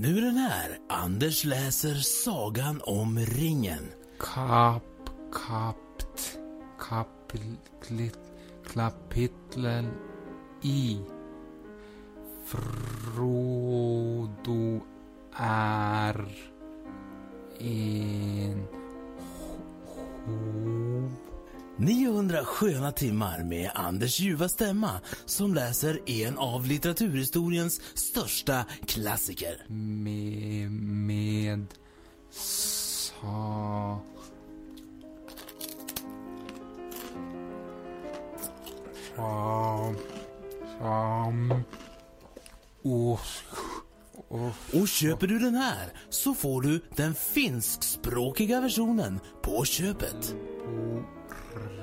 Nu är den här. Anders läser Sagan om ringen. Kap, kapt, kapitlet, kapitlen i. Frodo är en hov. 900 sköna timmar med Anders ljuva stämma som läser en av litteraturhistoriens största klassiker. med, med sa... Sam... Sam... Osk... Och köper du den här så får du den finskspråkiga versionen på köpet.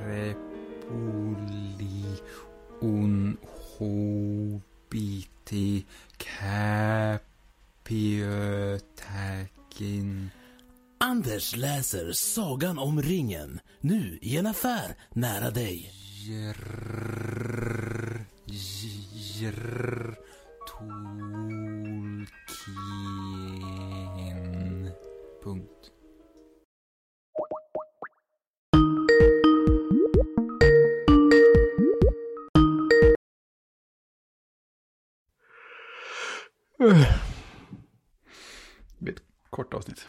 Repuli un hobiti käpiötäkin. Anders läser Sagan om ringen nu i en affär nära dig. Jrr, jrr, Tolkien. Punkt. Det blir ett kort avsnitt.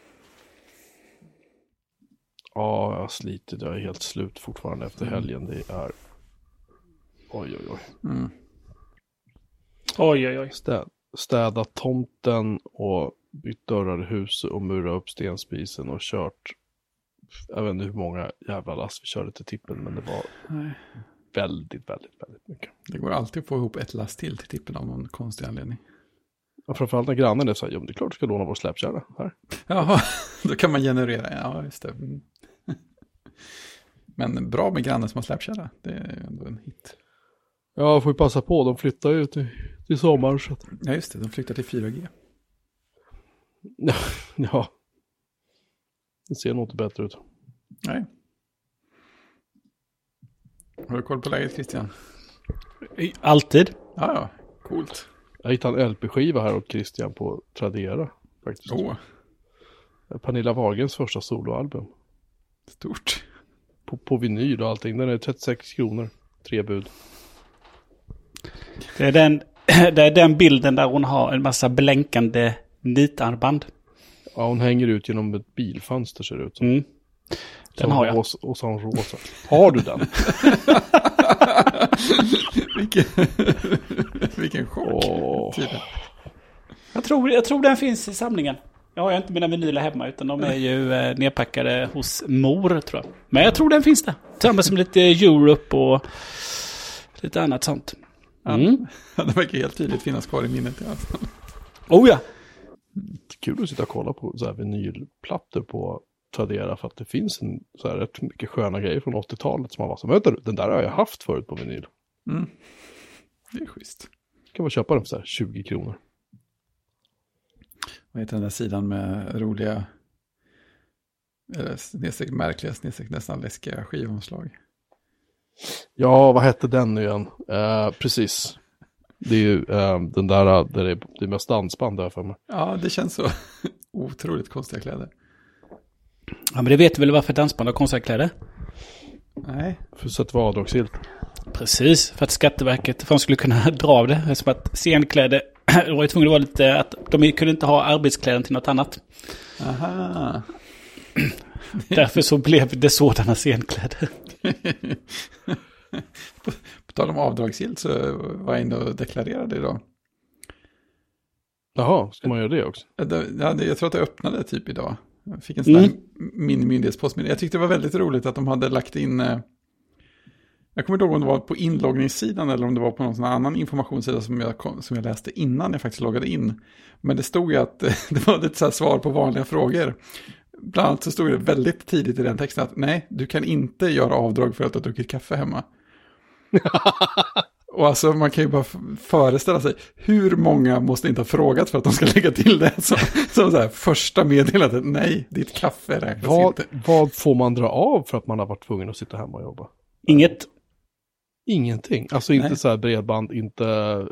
Ja, jag har slitit. Jag är helt slut fortfarande efter Mm. helgen. Det är... Oj, oj, oj. Mm. Oj, oj, oj. Städ, städa tomten och bytt dörrar i huset och murra upp stenspisen och kört. Jag vet inte hur många jävla lass vi körde till tippen, men det var Nej. väldigt, väldigt, väldigt mycket. Det går alltid att få ihop ett last till till tippen av någon konstig anledning. Och framförallt när grannen är så här, jo men det är klart du ska låna vår släpkärra här. Jaha, då kan man generera. Ja, just det. Mm. Men bra med grannen som har släpkärra. Det är ändå en hit. Ja, får ju passa på, de flyttar ju till, till sommaren så att... Ja, just det. De flyttar till 4G. Ja. Det ser nog inte bättre ut. Nej. Har du koll på läget Christian? Alltid. Ja, ja. Coolt. Jag hittade en LP-skiva här åt Christian på Tradera. Faktiskt. Åh, Pernilla Wahlgrens första soloalbum. stort. På, på vinyl och allting. Den är 36 kronor. Tre bud. Det är, den, det är den bilden där hon har en massa blänkande nitarmband. Ja, hon hänger ut genom ett bilfönster ser det ut som. Mm. Den Så har jag. Rosa, och så har hon rosa. Har du den? Vilken, vilken chock. Tydligen. Jag tror, jag tror den finns i samlingen. Jag har ju inte mina vinyler hemma utan de är ju eh, nedpackade hos mor tror jag. Men jag tror den finns där. Tillsammans med lite Europe och lite annat sånt. Mm. Ja, det verkar helt tydligt finnas kvar i minnet i alla fall. Oh ja! Kul att sitta och kolla på så här vinylplattor på Tradera för att det finns en, så här, rätt mycket sköna grejer från 80-talet som man var så vänta den där har jag haft förut på vinyl. Mm. Det är schysst. Kan man köpa den för så här 20 kronor. Vad heter den där sidan med roliga, eller snedstreck märkliga, snedstreck nästan läskiga skivomslag? Ja, vad hette den nu igen? Eh, precis. Det är ju eh, den där där det är, det är mest dansband där för mig. Ja, det känns så otroligt konstiga kläder. Ja men det vet du väl varför dansband har konstiga kläder? Nej, För så att det var avdragsgillt. Precis, för att Skatteverket för de skulle kunna dra av det. Som att scenkläder, det var ju tvungen att vara lite att de kunde inte ha arbetskläder till något annat. aha. Därför så blev det sådana scenkläder. på, på tal om avdragsgillt så var jag inne och deklarerade idag. Jaha, ska man göra det också? Jag tror att det öppnade typ idag. Jag fick en sån här Mm. mini-myndighetspost. Men jag tyckte det var väldigt roligt att de hade lagt in... Jag kommer inte ihåg om det var på inloggningssidan eller om det var på någon annan informationssida som jag, kom- som jag läste innan jag faktiskt loggade in. Men det stod ju att det var lite så här svar på vanliga frågor. Bland annat så stod det väldigt tidigt i den texten att nej, du kan inte göra avdrag för att du har druckit kaffe hemma. Och alltså man kan ju bara föreställa sig hur många måste inte ha frågat för att de ska lägga till det som, som så här första meddelandet. Nej, ditt kaffe räknas Vad, inte. vad får man dra av för att man har varit tvungen att sitta hemma och jobba? Inget. Ingenting. Alltså inte Nej. så här bredband, inte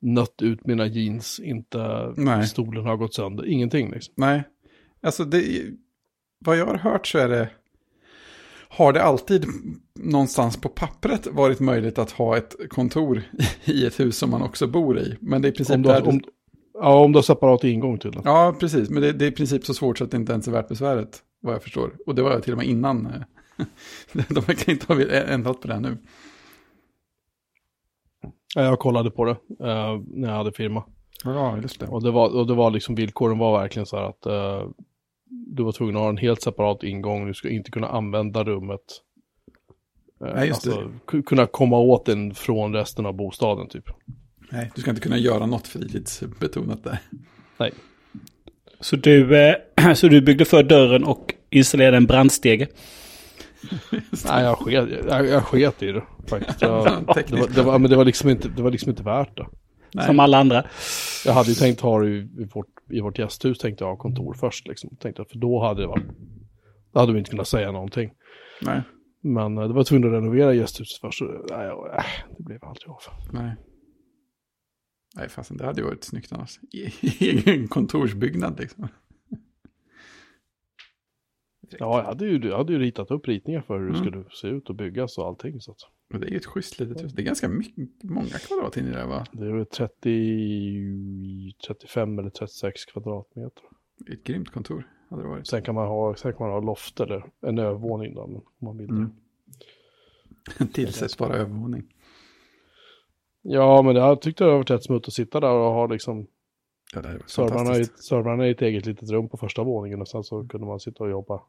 nött ut mina jeans, inte Nej. stolen har gått sönder, ingenting liksom. Nej, alltså det, vad jag har hört så är det, har det alltid någonstans på pappret varit möjligt att ha ett kontor i ett hus som man också bor i. Men det är i princip Om du, har- där om, ja, om du har separat ingång till den. Ja, precis. Men det, det är i princip så svårt så att det inte ens är värt besväret, vad jag förstår. Och det var till och med innan. eh, De verkar inte ha ändrat på det nu. Ja, Jag kollade på det eh, när jag hade firma. Ja, just det. Och det var, och det var liksom, villkoren var verkligen så här att eh, du var tvungen att ha en helt separat ingång, du ska inte kunna använda rummet. Eh, Nej, just alltså, ku- kunna komma åt den från resten av bostaden typ. Nej, du ska inte kunna göra något fritidsbetonat där. Nej. Så du, eh, så du byggde för dörren och installerade en brandstege? Nej, jag sket, jag, jag sket i det faktiskt. Jag, det, var, det, var, men det, var liksom inte, det var liksom inte värt det. Nej. Som alla andra? Jag hade ju tänkt ha det i, i, vårt, i vårt gästhus, tänkte jag ha kontor först liksom. Tänkte för då hade det varit, då hade vi inte kunnat säga någonting. Nej, Men eh, det var tvungen att renovera gästhuset först, så nej, äh, det blev aldrig av. nej. Nej, fasen, det hade ju varit snyggt annars. Egen kontorsbyggnad liksom. Ja, jag hade, ju, jag hade ju ritat upp ritningar för hur det Mm. skulle se ut och byggas och allting. Så att Och det är ju ett schysst litet hus. Det är ganska mycket, många kvadrat in i det va? det är väl 30, 35 eller 36 kvadratmeter. Det Ett grymt kontor hade det varit. Sen kan man ha, sen kan man ha loft eller en övervåning då, men om man vill det. Mm. En tillsättbar övervåning. Ja, men jag tyckte det var rätt smutt att sitta där och ha liksom Ja, det hade varit servrarna i, fantastiskt. servrarna i ett eget litet rum på första våningen och sen så kunde man sitta och jobba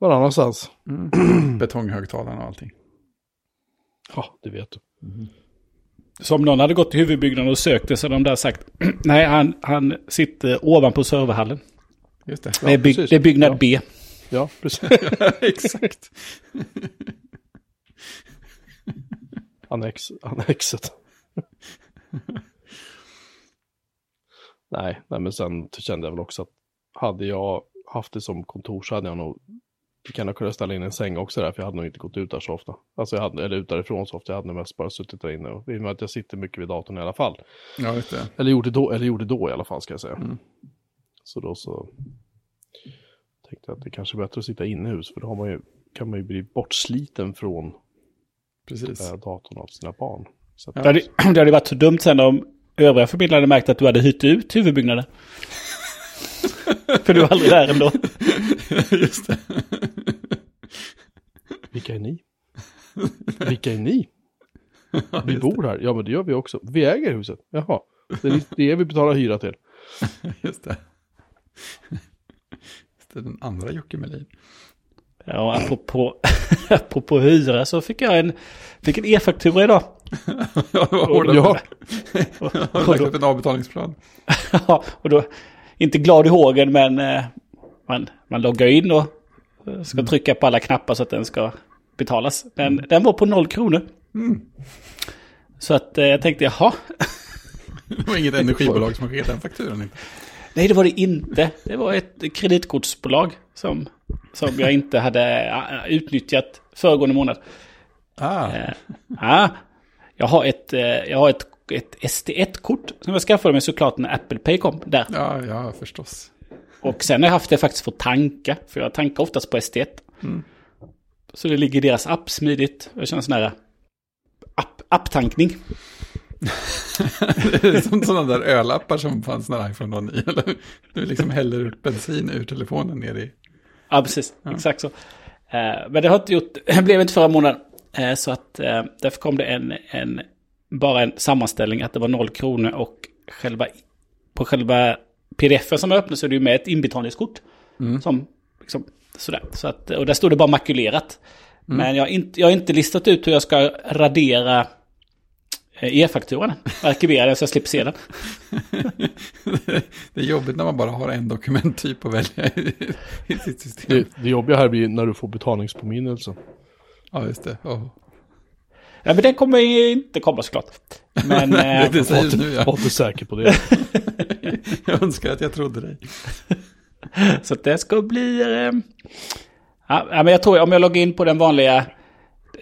någon annanstans. Mm. Betonghögtalarna och allting. Ja, det vet du. Så om någon hade gått till huvudbyggnaden och sökt det så hade de där sagt nej, han, han sitter ovanpå serverhallen. Just det. det, är bygg, det är byggnad Ja. B. Ja, precis. Exakt. Annex, annexet. nej, nej, men sen kände jag väl också att hade jag haft det som kontor så hade jag nog gärna kunnat ställa in en säng också där, för jag hade nog inte gått ut där så ofta. Alltså jag hade, eller ut därifrån så ofta, jag hade nog mest bara suttit där inne. Och, I och med att jag sitter mycket vid datorn i alla fall. Ja, just det. Eller gjorde då, eller gjorde då i alla fall ska jag säga. Mm. Så då så tänkte jag att det kanske är bättre att sitta inomhus, för då man ju, kan man ju bli bortsliten från Precis. datorn av sina barn. Så att, Det hade, det hade varit så dumt sen om övriga förmedlare hade märkt att du hade hyrt ut huvudbyggnaden. För du var aldrig där ändå. Just det. Vilka är ni? Vilka är ni? Vi bor här. Ja, men det gör vi också. Vi äger huset. Jaha. Det är det vi betalar hyra till. Just det. Just det, den andra Jocke Melin. Ja, apropå, apropå hyra så fick jag en, fick en e-faktura idag. Ja, vad hårda. Ja, Har du lagt upp en avbetalningsplan? Ja, och då, inte glad i hågen men eh, man, man loggar in och ska trycka på alla knappar så att den ska betalas. Men den var på noll kronor. Så att eh, jag tänkte, jaha, Det var inget energibolag som skickade den fakturan. Inte. nej det var det inte. Det var ett kreditkortsbolag som, som jag inte hade eh, utnyttjat föregående månad. Ah, Eh, ja, jag har ett, jag har ett, ett ST1-kort som jag skaffade mig såklart när Apple Pay kom där. ja, ja, förstås. Och sen har jag haft det faktiskt för att tanka. För jag tankar oftast på ST1. Så det ligger i deras app smidigt. Jag känner sån här app, apptankning. Det är som sådana där ölappar som fanns när iPhone var ny. Eller, du liksom häller ut bensin ur telefonen ner i. Ja, precis. Exakt så. Eh, men det har inte gjort. Det blev inte förra månaden. Eh, så att eh, därför kom det en, en, bara en sammanställning att det var noll kronor och själva, på själva pdf som jag öppnade så är det ju med ett inbetalningskort. Som, liksom, sådär. Så att, och där står det bara makulerat. Men jag har, inte, jag har inte listat ut hur jag ska radera eh, e-fakturan. Arkivera den så jag slipper se den. Det är jobbigt när man bara har en dokumenttyp att välja i, i sitt system. det, det jobbiga här blir när du får betalningspåminnelse. Ja, just det. Oh. Ja, men den kommer ju inte komma såklart. Men... det, eh, det säger nu, Var ja. inte säker på det. Jag önskar att jag trodde dig. Så att det ska bli... Eh, ja, men jag tror om jag loggar in på den vanliga...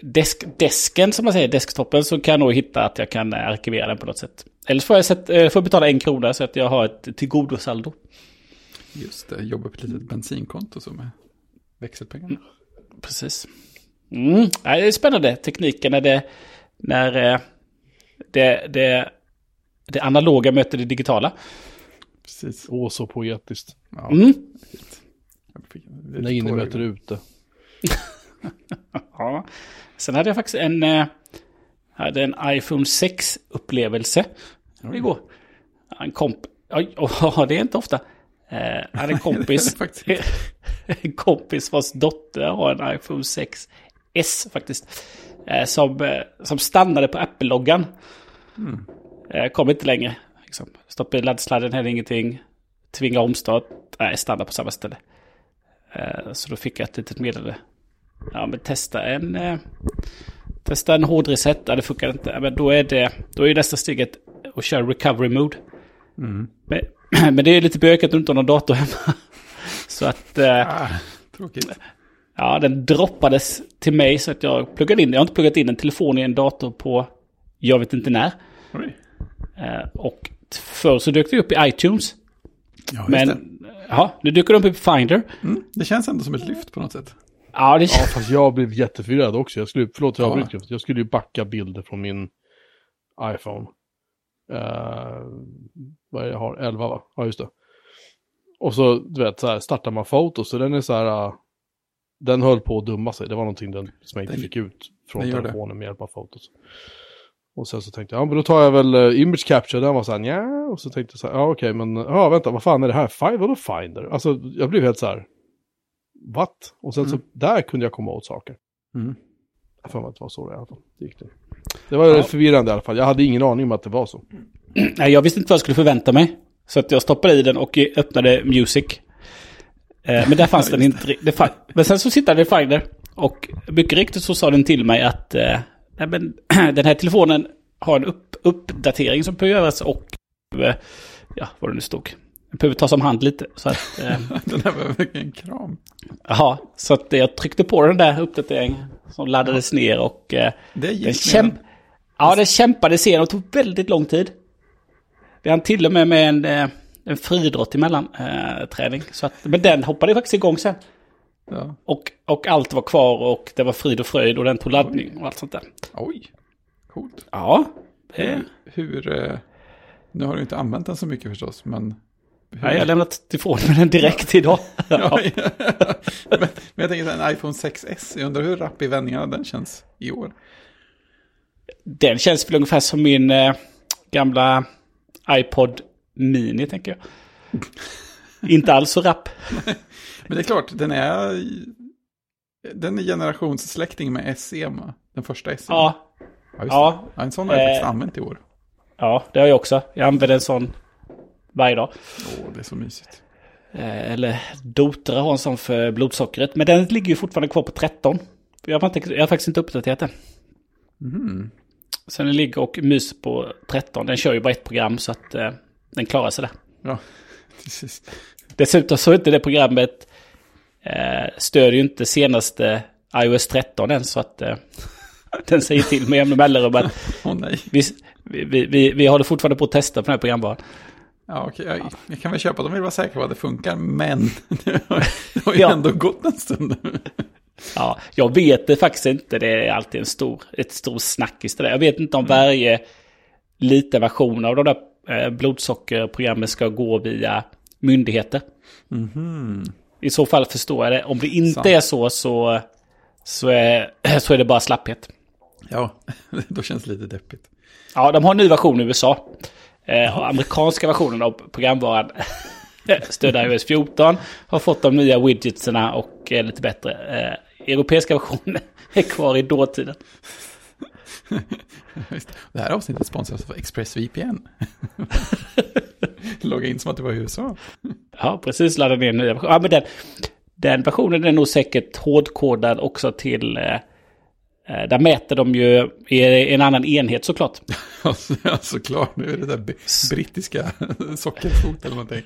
desk, desken som man säger, desktopen, så kan jag nog hitta att jag kan eh, arkivera den på något sätt. Eller så får jag, sätt, får jag betala en krona så att jag har ett tillgodosaldo. Just det, jobba på ett litet bensinkonto så med växelpengarna. Precis. Mm. Ja, det är spännande, tekniken när det, när eh, det, det, det analoga möter det digitala. Precis. Åh, så poetiskt. Ja, Mm. När inne möter ute. Ja. Sen hade jag faktiskt en, eh, hade en iPhone 6-upplevelse igår. En komp... Oj, oh, det är inte ofta. Eh, hade en kompis, en kompis vars dotter har en iPhone 6S faktiskt. Eh, som, eh, som stannade på Apple-loggan. Eh, kom inte längre. Liksom. Stoppade i laddsladden, hade ingenting. Tvinga omstart. Nej, stanna på samma ställe. Så då fick jag ett litet meddelande. Ja, men testa en... Testa en hård reset. Ja, det funkar inte. Ja, men då är det... Då är nästa steget att köra recovery mode. Men, men det är lite bökigt att du inte har någon dator hemma. Så att... Ah, tråkigt. Ja, den droppades till mig så att jag pluggade in. Jag har inte pluggat in en telefon i en dator på jag vet inte när. Oj. Eh, och förr så dök det upp i iTunes. Ja, just det. Men ja, nu dyker de upp i Finder. Mm, det känns ändå som ett lyft på något sätt. Ja, det Ja, fast jag blev jätteförvirrad också. Jag skulle, förlåt, jag Ja. Jag skulle ju backa bilder från min iPhone. Uh, vad är det jag har? 11 va? Ja, just det. Och så, du vet, så här, startar man foto så den är så här... eh, den höll på att dumma sig. Det var någonting den, som jag inte Den- fick ut från telefonen med hjälp av fotos. Och sen så tänkte jag, ja men då tar jag väl uh, image capture, den var så här, ja Och så tänkte jag så här, ja okej men, ja vänta, vad fan är det här? Five, vadå Finder? Alltså, jag blev helt så här, what? Och sen så, där kunde jag komma åt saker. Mm. Jag för mig att det var så det i alla fall. Det gick det. Det var rätt förvirrande i alla fall. Jag hade ingen aning om att det var så. Nej, jag visste inte vad jag skulle förvänta mig. Så att jag stoppade i den och öppnade Music. Eh, men där fanns den inte. Det fa- men sen så sitter i Finder. Och mycket riktigt så sa den till mig att eh, nej, men, den här telefonen har en upp, uppdatering som behöver göras och eh, ja, vad det nu stod. Den behöver tas om hand lite. Så att, eh, Den var verkligen en kram. Jaha, så att jag tryckte på den där uppdateringen som laddades ner och eh, Det den, kämp ja, den kämpade igenom och tog väldigt lång tid. Det hann till och med med en, eh, en friidrott emellan eh, träning. Så att, men den hoppade faktiskt igång sen. Ja. Och, och allt var kvar och det var frid och fröjd och den tog laddning och allt sånt där. Oj, coolt. Ja, det, Hur, eh, nu har du inte använt den så mycket förstås, men... Hur, ja, jag har lämnat ifrån mig den direkt idag. Ja, men, men jag tänker en iPhone 6S, jag undrar hur rapp i vändningarna den känns i år. Den känns väl ungefär som min eh, gamla iPod Mini, tänker jag. Inte alls så rapp. Men det är klart, den är, den är generationssläkting med SE, va? den första SE. Ja, ja, ja. ja en sån har jag faktiskt Eh. använt i år. ja, det har jag också. Jag använder en sån varje dag. Åh, det är så mysigt. Eh, eller Dotra har en sån för blodsockret. Men den ligger ju fortfarande kvar på 13. Jag har, inte, jag har faktiskt inte uppdaterat den. Mhm. Så den ligger och myser på 13. Den kör ju bara ett program så att eh, den klarar sig där. Ja, precis. Dessutom så är inte det programmet eh, stödjer ju inte senaste iOS 13 än så att eh, den säger till med jämna mellanrum att Åh nej. vi, vi, vi, vi håller fortfarande på att testa på den här programvaran. Ja, okej. Jag, jag kan väl köpa dem, vill vara säker på att det funkar, men det har, det har ju Ja. ändå gått en stund. Ja, jag vet det faktiskt inte. Det är alltid en stor, ett stor snackis det där. Jag vet inte om varje liten version av de där eh, blodsockerprogrammen ska gå via myndigheter. I så fall förstår jag det. Om det inte Sant. är så så, så, är, så är det bara slapphet. Ja, då känns det lite deppigt. Ja, de har en ny version i USA. Eh, och amerikanska versionen av programvaran stödda iOS 14 har fått de nya widgetserna och är lite bättre. Eh, europeiska versionen är kvar i dåtiden. Det här avsnittet sponsras av ExpressVPN. Logga in som att du var i USA. Ja, precis. Ladda ner nya versioner. Ja, men den, den versionen är nog säkert hårdkodad också till... Eh, eh, där mäter de ju i en annan enhet såklart. Ja, såklart. Nu är det där brittiska sockerfot eller någonting.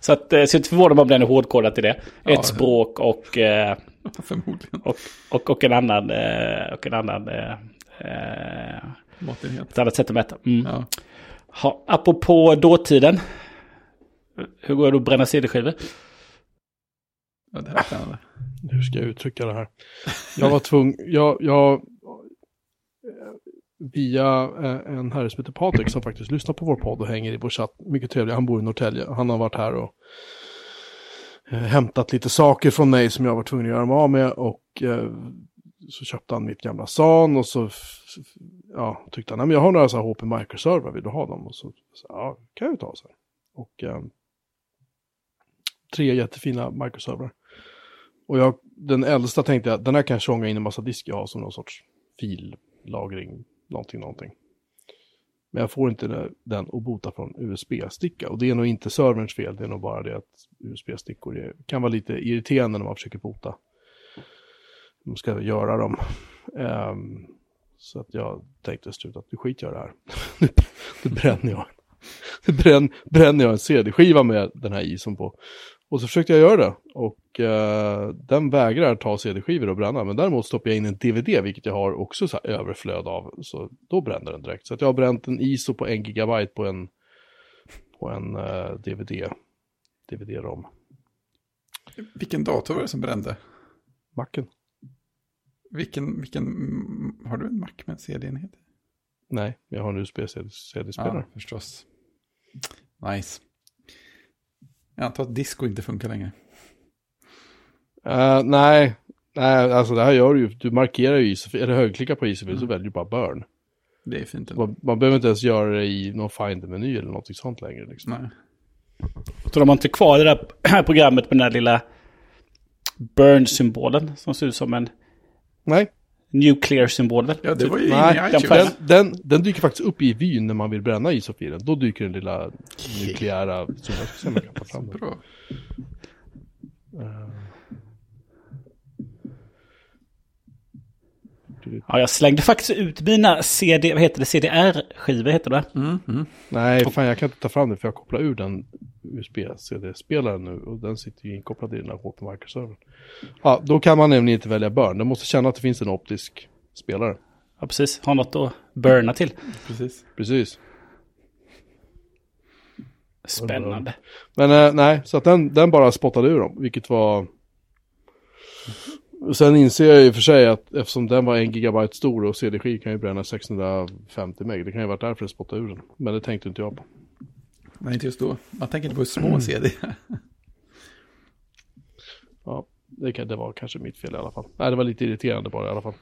Så att, eh, så inte förvånad om den är hårdkodad till det. Ja. Ett språk och, eh, Förmodligen. Och, och, och en annan... Eh, och en annan... Eh, Måttenhet. ett annat sätt att mäta. Mm. Ja. Ha, apropå dåtiden. Hur går det att bränna CD-skivor? ja, det här är spännande. Hur ska jag uttrycka det här? Jag var tvungen, jag, jag via eh, en herre som heter Patrik som faktiskt lyssnar på vår podd och hänger i vår chatt. Mycket trevlig, han bor i Norrtälje. Han har varit här och eh, hämtat lite saker från mig som jag var tvungen att göra mig av med och eh, så köpte han mitt gamla SAN och så ja, tyckte han, nej men jag har några så här HP microserver, vill du ha dem? Och så, så ja, kan jag ju ta så här. Och eh, tre jättefina microserver. Och jag, den äldsta tänkte jag, den här kan jag tjonga in en massa disk jag har som någon sorts fillagring, någonting, någonting. Men jag får inte den att bota från USB-sticka. Och det är nog inte serverns fel, det är nog bara det att USB-stickor är, kan vara lite irriterande när man försöker bota. Man ska göra dem. Ehm, så att jag tänkte slut att nu skiter jag det här. Nu- nu bränner jag. Nu bränn, bränner jag en CD-skiva med den här isen på. Och så försökte jag göra det. Och eh, den vägrar ta CD-skivor och bränna. Men däremot stoppar jag in en DVD, vilket jag har också så här överflöd av. Så då bränner den direkt. Så att jag har bränt en ISO på en gigabyte på en, på en eh, DVD. DVD-rom. Vilken dator var det som brände? Macken? Vilken, vilken, mm, har du en Mac med CD-enhet? Nej, jag har en USB-CD-spelare. Ja, förstås. Nice. Jag antar att disco inte funkar längre. Eh, nej, nej, alltså det här gör du ju. Du markerar ju eller högerklickar på isofil så väljer du bara burn. Det är fint. Man, man behöver inte ens göra det i någon finder-meny eller något sånt längre. Liksom. Nej. Så de har inte kvar det där här programmet med den där lilla burn-symbolen som ser ut som en Nej, nuclear-symbol väl? Ja, det var ju Nej, i den den, den, den dyker faktiskt upp i vyn när man vill bränna isofilen. Då dyker den lilla nukleära... Som jag ska se om jag kan ta fram den. Bra. Ja, jag slängde faktiskt ut mina CD, vad heter det, CDR-skivor heter det. Mm, mm. Nej, fan jag kan inte ta fram det för jag kopplar ur den USB-CD-spelaren nu och den sitter ju inkopplad i den här HP microservern. Ja, då kan man nämligen inte välja burn. Den måste känna att det finns en optisk spelare. Ja, precis. Har något att burna till. Precis. Precis. Spännande. Men eh, nej, så att den, den bara spottade ur dem, vilket var... Sen inser jag i och för sig att eftersom den var en gigabyte stor och CD-skiv kan ju bränna 650 meg. Det kan ju varit därför det spottade ur den. Men det tänkte inte jag på. Nej, inte just då. Man tänker inte på hur små CD. Ja, det, kan, det var kanske mitt fel i alla fall. Nej, det var lite irriterande bara i alla fall.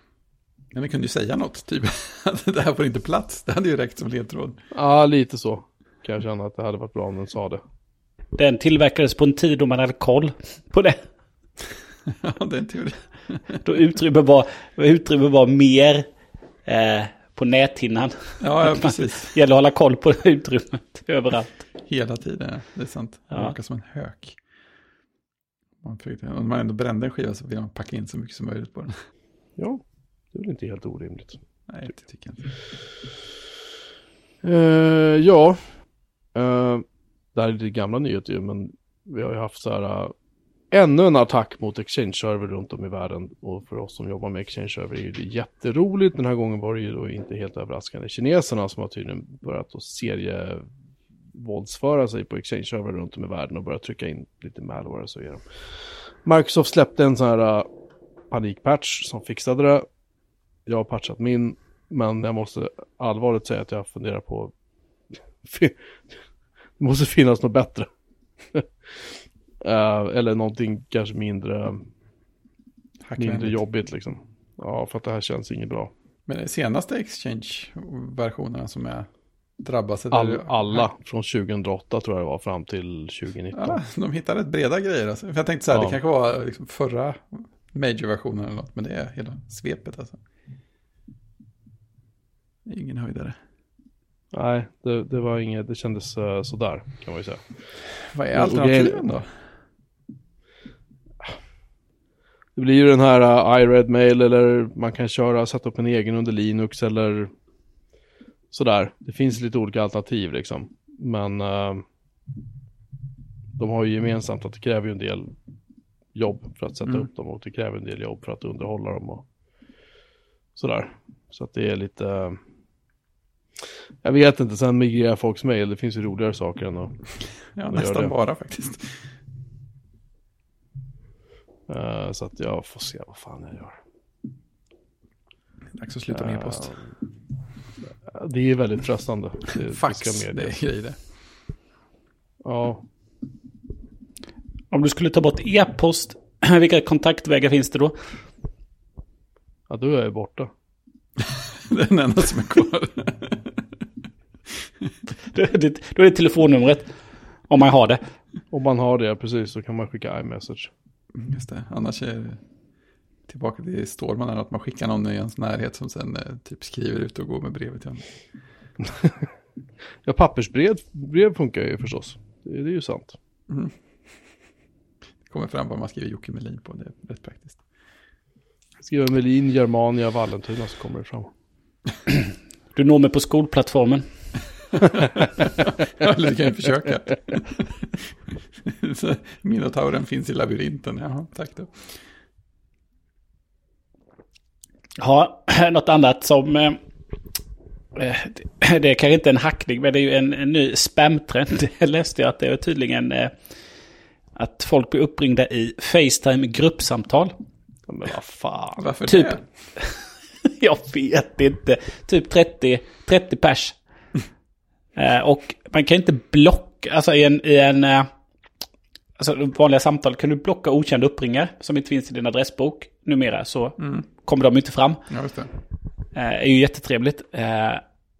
Men vi kunde ju säga något, typ att det här får inte plats. Det hade ju räckt som ledtråd. Ja, lite så. Kan jag känna att det hade varit bra om den sa det. Den tillverkades på en tid då man hade koll på det. Ja, det är en tur. Då utrymme var, utrymme var mer eh, på näthinnan. Ja, ja, precis. Gäller att hålla koll på utrymmet överallt. Hela tiden, det är sant. Det Ja. verkar som en hök. Man försökte, om man ändå brände en skiva så vill man packa in så mycket som möjligt på den. Ja, det är väl inte helt orimligt. Nej, det tycker jag inte. Eh, ja, uh, det här är lite gamla nyheter ju, men vi har ju haft så här uh, ännu en attack mot exchange-server runt om i världen. Och för oss som jobbar med exchange-server är det jätteroligt. Den här gången var det ju då inte helt överraskande kineserna som har tydligen börjat att serievåldsföra sig på exchange-server runt om i världen och börjat trycka in lite malware så är de. Microsoft släppte en sån här uh, panikpatch som fixade det. Jag har patchat min, men jag måste allvarligt säga att jag funderar på det måste finnas något bättre. Eh, eller någonting kanske mindre, mindre jobbigt liksom. Ja, för att det här känns inget bra. Men det senaste Exchange-versionerna som är drabbas? All, alla från 2008 tror jag det var fram till 2019. Ja, de hittar rätt breda grejer. Alltså. För jag tänkte så här, Ja. det kanske var liksom förra major-versionen eller något, men det är hela svepet alltså. Ingen höjdare. Nej, det, det var inget, det kändes uh, sådär kan man ju säga. Vad är alternativen då? Det blir ju den här uh, iRed mail eller man kan köra, sätta upp en egen under Linux eller sådär. Det finns lite olika alternativ liksom. Men uh, de har ju gemensamt att det kräver ju en del jobb för att sätta Mm. upp dem och det kräver en del jobb för att underhålla dem och sådär. Så att det är lite... Jag vet inte, sen migrerar folks mail, det finns ju roligare saker än att... Ja, nästan bara faktiskt. Eh, så att jag får se vad fan jag gör. Dags att sluta med e-post. Eh, Det är väldigt frestande. Det, Fax, det är grejer det. Ja, Om du skulle ta bort e-post, vilka kontaktvägar finns det då? ja, då är jag borta. Det är den enda som är kvar. Då är det telefonnumret. Om man har det. Om man har det, precis, så kan man skicka iMessage. Just det, annars är det tillbaka till Stålman, eller att man skickar någon i ens närhet som sen eh, typ skriver ut och går med brevet till honom. Ja, pappersbrev brev funkar ju förstås. Det, det är ju sant. Det kommer fram vad man skriver Jocke Melin på, det är rätt praktiskt. Skriva Melin, Germania, Vallentuna så kommer det fram. Du når mig på skolplattformen. Eller du kan ju försöka. Minotauren finns i labyrinten, jaha, tack då. Ja, något annat som... eh, eh, det- är kanske inte en hackning, men det är ju en, en ny spamtrend. Jag läste jag att det är tydligen eh, att folk blir uppringda i Facetime gruppsamtal. Ja, Men vad fan. Varför Typ. det? Jag vet inte. Typ 30, 30 pers. Eh, och man kan inte blocka, alltså i en, i en eh, alltså vanliga samtal kan du blocka okända uppringare som inte finns i din adressbok numera så kommer de inte fram. Ja, just det. Eh, är ju jättetrevligt.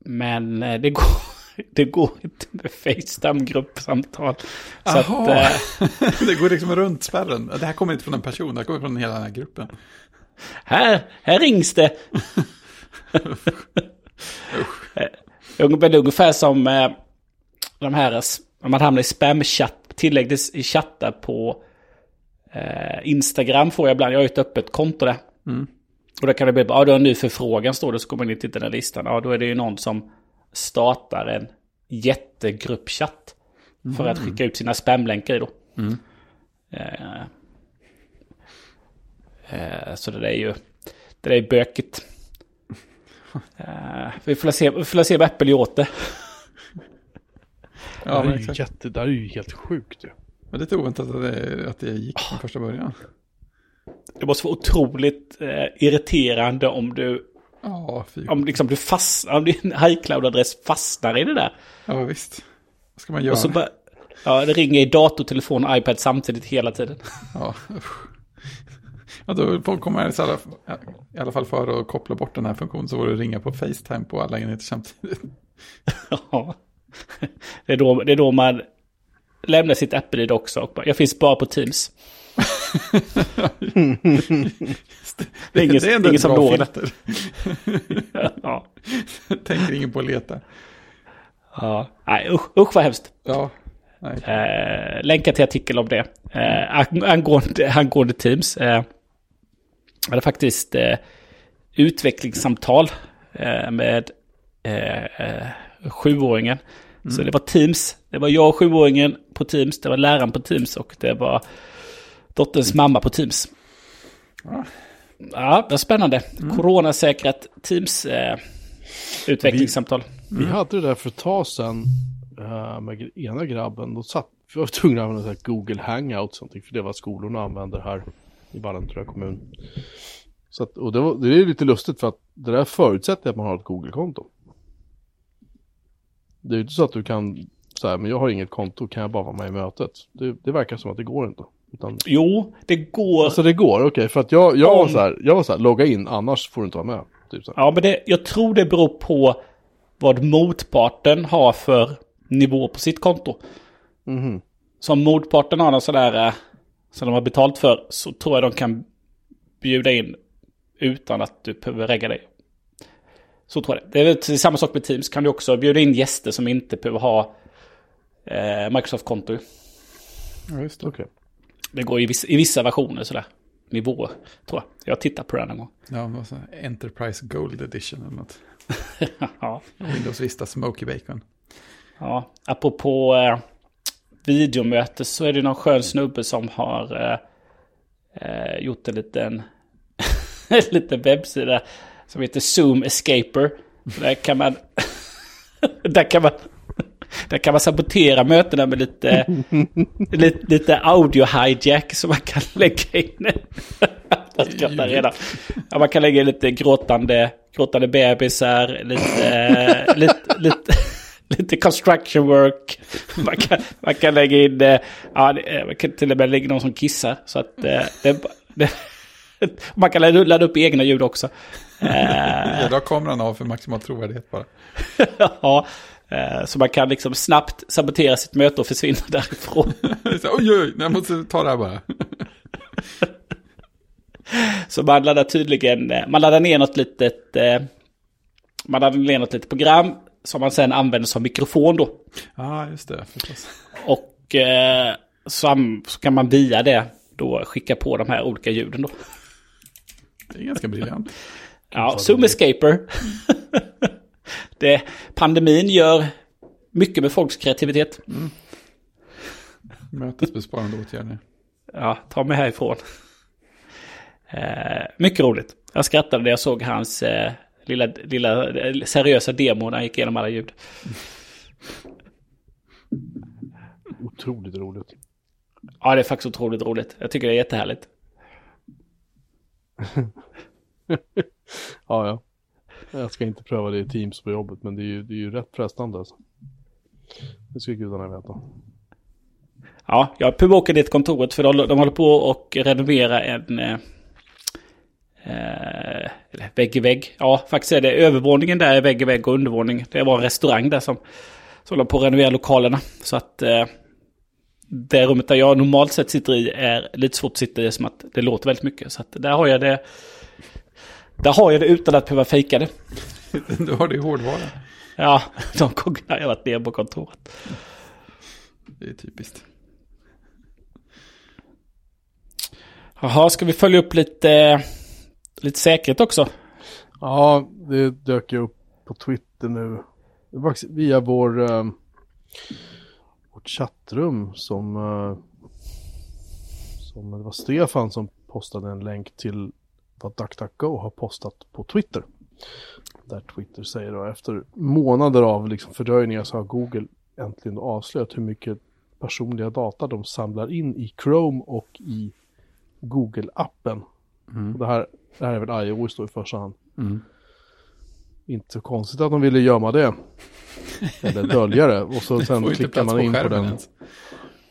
Men det går, det går inte med Facetime-gruppsamtal. Så att, det går liksom runt spärren. Det här kommer inte från en person, det här kommer från hela den här gruppen. här, här rings det. Eh, ungefär, som eh, de här, när man hamnar i spam-chatt, tillägg i chattar på eh, Instagram får jag ibland, jag har ju ett öppet konto där. Och då kan det bli, ja du har en ny förfrågan står det, så kommer man in till den här listan. Ja då är det ju någon som startar en jättegruppchatt. För att skicka ut sina spamlänkar i då. Eh, eh, så det där är ju, det där är bökigt. Eh, vi får se, vi får se vad Apple gör åt det. Ja, det, men är ju jätte, det är ju helt sjukt ju. Men det är lite oväntat att det, att det gick från första början. Det måste vara otroligt eh, irriterande om du, Ja, om liksom du fastnar, om din iCloud-adress fastnar i det där. Ja, visst. Vad ska man göra? Och så bara, ja det ringer i dator, telefon och iPad samtidigt hela tiden. Ja, usch. Då får- kommer i alla, i alla fall för att koppla bort den här funktionen så var det ringa på Facetime på alla enheter samtidigt. Ja. Det är då, det är då man lämnar sitt Apple-id också. Och bara, jag finns bara på Teams. Det är ingen, det är ändå ingen ett som bra det. filter. Ja. Tänker ingen på att leta. Ja. Nej, usch, usch vad hemskt. Ja. Eh, länka till artikel om det. Eh, ang- angående, angående Teams. Eh, hade faktiskt eh, utvecklingssamtal eh, med eh, eh, sjuåringen. Så det var Teams. Det var jag och sjuåringen på Teams. Det var läraren på Teams och det var dotterns mamma på Teams. Ja. Ja, det var spännande. Coronasäkrat Teams eh, utvecklingssamtal. Vi hade det där för ett tag sedan eh, med ena grabben. Då satt, vi var tvungna att använda Google Hangout för det var skolorna använder här i Vallentuna kommun. Så att, och det, var, det är lite lustigt för att det där förutsätter att man har ett Google-konto. Det är ju inte så att du kan säga, men jag har inget konto, kan jag bara vara med i mötet? Det, det verkar som att det går inte. Utan, Jo, det går. alltså det går, okej, för att jag, jag var så här, jag var så här, logga in, annars får du inte vara med. Typ så här. Ja, men det, jag tror det beror på vad motparten har för nivå på sitt konto. Mhm. Så om motparten har någon sådär eh, som de har betalt för så tror jag de kan bjuda in utan att du behöver regga dig. Så tror jag det. Det är väl samma sak med Teams. Kan du också bjuda in gäster som inte behöver ha eh, Microsoft-konto. Ja, just det. Okej. Det går i vissa, i vissa versioner sådär. Nivåer, tror jag. Jag tittar på det någon gång. Ja, var så Enterprise Gold Edition eller något. ja. Windows Vista Smoky Bacon. Ja, apropå eh, videomöte så är det någon skön snubbe som har eh, eh, gjort en liten, en liten webbsida som heter Zoom Escaper. Där kan man, där kan man, där kan man sabotera mötena med lite, lite, lite audio hijack som man kan lägga in. Jag redan. Ja, man kan lägga in lite gråtande, gråtande bebisar, lite, lite, lite, lite construction work. Man kan, man kan lägga in, eh, ja, det- man kan till och med lägga någon som kissar. Så att eh, det, det, man kan ladda upp egna ljud också. Eh, Jag drar kameran av för maximal trovärdighet bara. ja, eh, så man kan liksom snabbt sabotera sitt möte och försvinna därifrån. Så, oj, oj, jag måste ta det här bara. Så man laddar tydligen, eh, man laddar ner något litet, eh, man laddar ner något litet program som man sen använder som mikrofon då. Ja, just det, förstås. Och eh, så, så kan man via det då skicka på de här olika ljuden då. Det är ganska briljant. Ja, Zoom Escaper. det, pandemin gör mycket med folks kreativitet. Mötesbesparande åtgärder. Ja, ta mig härifrån. Eh, mycket roligt. Jag skrattade när jag såg hans eh, lilla, lilla eh, seriösa demo när han gick igenom alla ljud. Otroligt roligt. Ja, det är faktiskt otroligt roligt. Jag tycker det är jättehärligt. Ja, ja. Jag ska inte pröva det i Teams på jobbet, men det är ju, det är ju rätt frestande alltså. Det ska gudarna veta. Ja, jag provokade dit kontoret för de, de håller på och renovera en... Eh, eller vägg i vägg. Ja, faktiskt är det övervåningen där är vägg i vägg och undervåning. Det var en restaurang där som, som håller på att renovera lokalerna. Så att eh, det rummet där jag normalt sett sitter i är lite svårt att sitta i som att det låter väldigt mycket. Så att där har jag det... Där har jag det utan att behöva fejka det. Du har det i hårdvara. Ja, de gångerna jag varit nere på kontoret. Det är typiskt. Jaha, ska vi följa upp lite, lite säkerhet också? Ja, det dök ju upp på Twitter nu. Via vår, eh, vårt chattrum som, eh, som det var Stefan som postade en länk till vad DuckDuckGo har postat på Twitter. Där Twitter säger då efter månader av liksom fördröjningar så har Google äntligen avslöjat hur mycket personliga data de samlar in i Chrome och i Google-appen. Och det, här, det här är väl iOS då i första hand. Inte så konstigt att de ville gömma det. Eller dölja det. Och så sen klickar man på in på skärmen den. ens.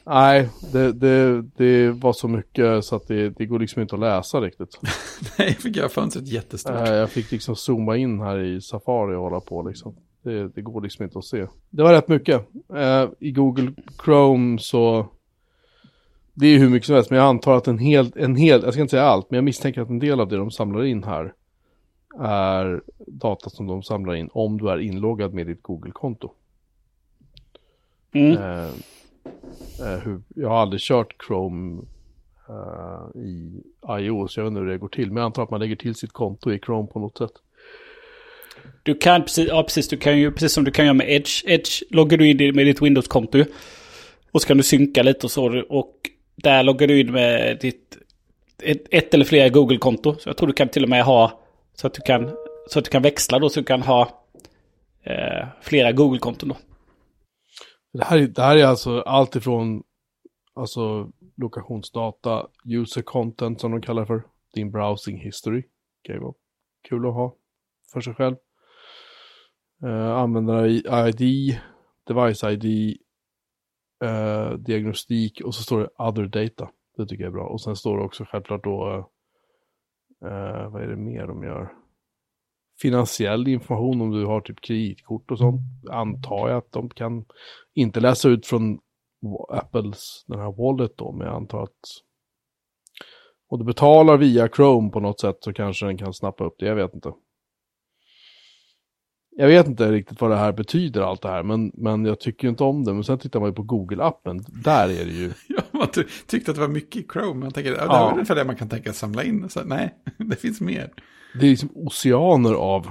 Nej, det, det, det var så mycket så att det, det går liksom inte att läsa riktigt. Nej, jag fick göra fönstret jättestort. Eh, Jag fick liksom zooma in här i Safari och hålla på liksom. Det, det går liksom inte att se. Det var rätt mycket. Eh, I Google Chrome så... Det är hur mycket som helst, men jag antar att en hel, en hel, jag ska inte säga allt, men jag misstänker att en del av det de samlar in här är data som de samlar in om du är inloggad med ditt Google-konto. Mm. Eh, eh, hur, jag har aldrig kört Chrome eh, i iOS, jag vet inte hur det går till, men jag antar att man lägger till sitt konto i Chrome på något sätt. Du kan precis, ja precis, du kan ju, precis som du kan göra med Edge. Edge loggar du in med ditt Windows-konto. Och så kan du synka lite och så. Och där loggar du in med ditt ett, ett eller flera Google-konto. Så jag tror du kan till och med ha så att du kan, så att du kan växla då. Så du kan ha eh, flera Google-konton då. Det här, är- det här är alltså allt ifrån alltså, lokationsdata, user content som de kallar det för, din browsing history. Kan ju vara kul att ha för sig själv. Eh, Användare-ID, device-ID, eh, diagnostik och så står det other data. Det tycker jag är bra. Och sen står det också självklart då, eh, vad är det mer de gör? Finansiell information om du har typ kreditkort och sånt. Antar jag att de kan inte läsa ut från Apples den här wallet då, men jag antar att om du betalar via Chrome på något sätt så kanske den kan snappa upp det, jag vet inte. Jag vet inte riktigt vad det här betyder allt det här, men, men jag tycker inte om det. Men sen tittar man ju på Google-appen, där är det ju, Ja, man ty- tyckte att det var mycket i Chrome. Man tänker, ja, det är ungefär det man kan tänka samla in. Så, nej, det finns mer. det är liksom oceaner av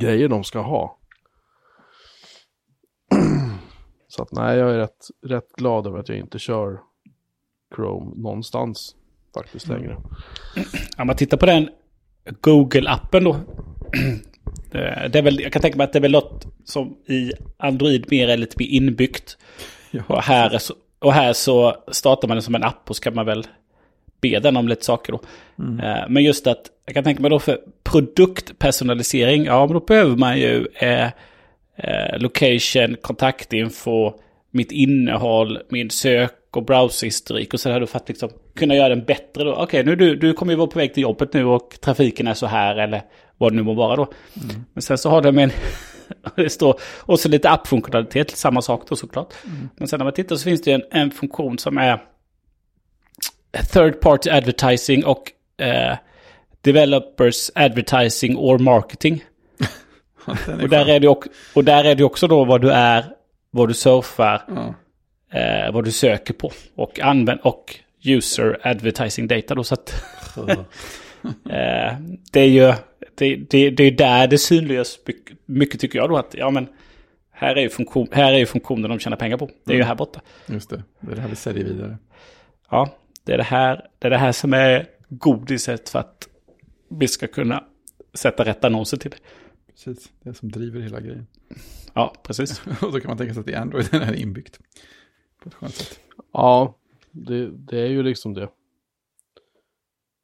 grejer de ska ha. Så att nej, jag är rätt, rätt glad över att jag inte kör Chrome någonstans. faktiskt längre. Om man tittar på den Google-appen då. Eh, Det är väl, jag kan tänka mig att det är väl något som i Android mer är lite mer inbyggt. Ja, Och här, är så, och här så startar man den som en app och så kan man väl be den om lite saker då. Eh, Men just att, jag kan tänka mig då för produktpersonalisering, ja men då behöver man ju eh, eh, location, kontaktinfo, mitt innehåll, min sök och browserhistorik och sådär då för att liksom kunna göra den bättre då. Okej, nu du, du kommer ju vara på väg till jobbet nu och trafiken är så här eller vad det nu må vara då. Men sen så har den en, det står, och så lite appfunktionalitet, samma sak då såklart. Men sen när man tittar så finns det en, en funktion som är third party advertising och eh, developers advertising or marketing. Och där, är det också, och där är det också då vad du är, vad du surfar, Ja. eh, vad du söker på. Och använd och user advertising data då. Så att eh, det är ju det, det, det är där det synliggörs mycket, mycket tycker jag då. Att ja men här är ju, funktion, här är ju funktionen de tjänar pengar på. Det är ju här borta. Just det, det är det här vi säljer vidare. Ja, det är det här, det är det här som är godiset för att vi ska kunna sätta rätt annonser till det. Precis, det är som driver hela grejen. Ja, precis. Och då kan man tänka sig att i Android den är inbyggt. På ett skönt sätt. Ja, det, det är ju liksom det.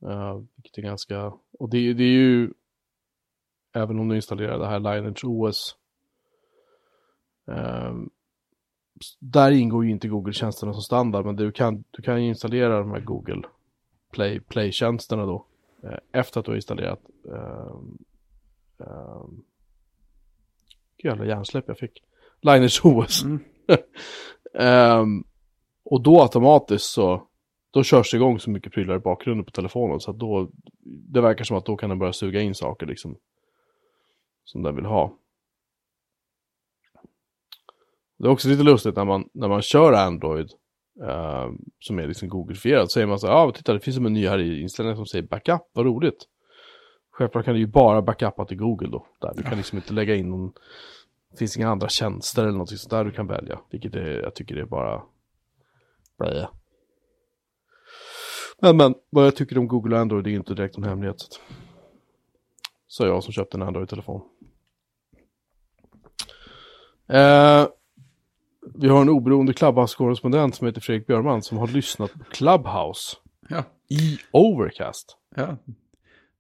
Uh, vilket är ganska, och det, det är ju, även om du installerar det här Lineage OS, ehm, s- där ingår ju inte Google-tjänsterna som standard, men du kan, du kan ju installera de här Google Play, Play-tjänsterna då, eh, efter att du har installerat um, um, jävla hjärnsläpp jag fick. Lineage OS. Mm. Ehm, och då automatiskt så, då körs det igång så mycket prylar i bakgrunden på telefonen så att då, det verkar som att då kan den börja suga in saker liksom. Som den vill ha. Det är också lite lustigt när man, när man kör Android, eh, som är liksom Google-fierad. så säger man så här, ja ah, titta det finns en meny här i inställningen som säger backup, vad roligt. Självklart kan du ju bara backuppa till Google då. Där. Du kan liksom inte lägga in någon, det finns inga andra tjänster eller något sånt där du kan välja. Vilket är, jag tycker det är bara blä. Men men, vad jag tycker om Google och Android är inte direkt en hemlighet. Så, jag som köpte en Android-telefon. Eh, vi har en oberoende Clubhouse-korrespondent som heter Fredrik Björman som har lyssnat på Clubhouse Ja, i Overcast. ja.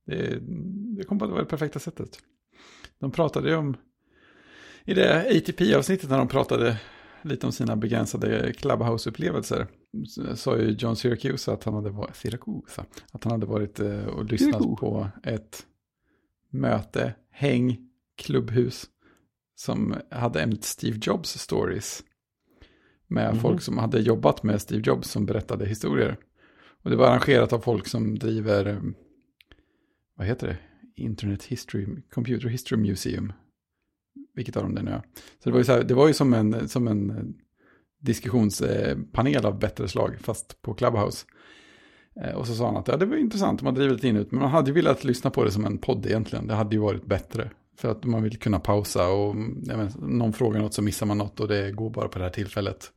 Det, det kom på att det var det perfekta sättet. De pratade ju om, i det ATP-avsnittet när de pratade lite om sina begränsade Clubhouse-upplevelser, sa ju John Syracuse att han hade varit, Syracuse, att han hade varit eh, och lyssnat Syracuse. på ett möte, häng, klubbhus, som hade ämnet Steve Jobs stories. Med Mhm. folk som hade jobbat med Steve Jobs som berättade historier. Och det var arrangerat av folk som driver, vad heter det? Internet History, Computer History Museum. Vilket av dem det nu är. Så det var ju, så här, det var ju som en, som en diskussionspanel av bättre slag, fast på Clubhouse. Eh, och så sa han att ja, det var intressant, man driver lite in ut, men man hade ju velat lyssna på det som en podd egentligen. Det hade ju varit bättre. För att man vill kunna pausa och jag vet, någon frågar något så missar man något och det går bara på det här tillfället.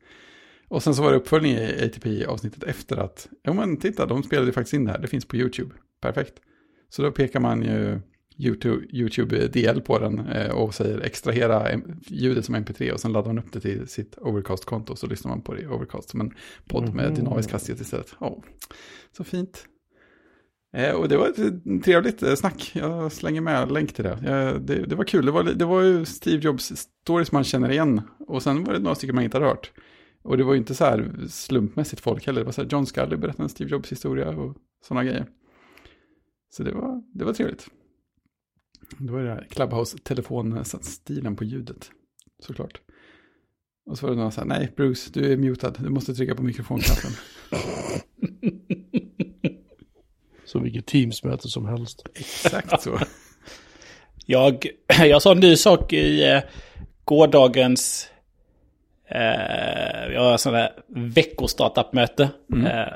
Och sen så var det uppföljning i ATP-avsnittet efter att, ja men titta, de spelade ju faktiskt in det här, det finns på YouTube. Perfekt. Så då pekar man ju YouTube, YouTube DL på den eh, och säger extrahera ljudet som mp3 och sen laddar man upp det till sitt Overcast-konto så lyssnar man på det i Overcast som en podd med Mhm. dynamisk hastighet istället. Oh, så fint. Eh, och det var ett eh, trevligt snack. Jag slänger med länk till det. Det. Det var kul. Det var, det var ju Steve Jobs stories man känner igen. Och sen var det några stycken man inte hade hört. Och det var ju inte så här slumpmässigt folk heller. Det var så här John Scully berättade en Steve Jobs historia och sådana grejer. Så det var, det var trevligt. Det var det här Clubhouse-telefonstilen på ljudet. Såklart. Och så var det någon så här, nej Bruce, du är mutad. Du måste trycka på mikrofonknappen. Så vilket Teams-möte som helst. Exakt så. Jag, jag sa en ny sak i eh, gårdagens eh, jag har sån där veckostartup-möte. Eh,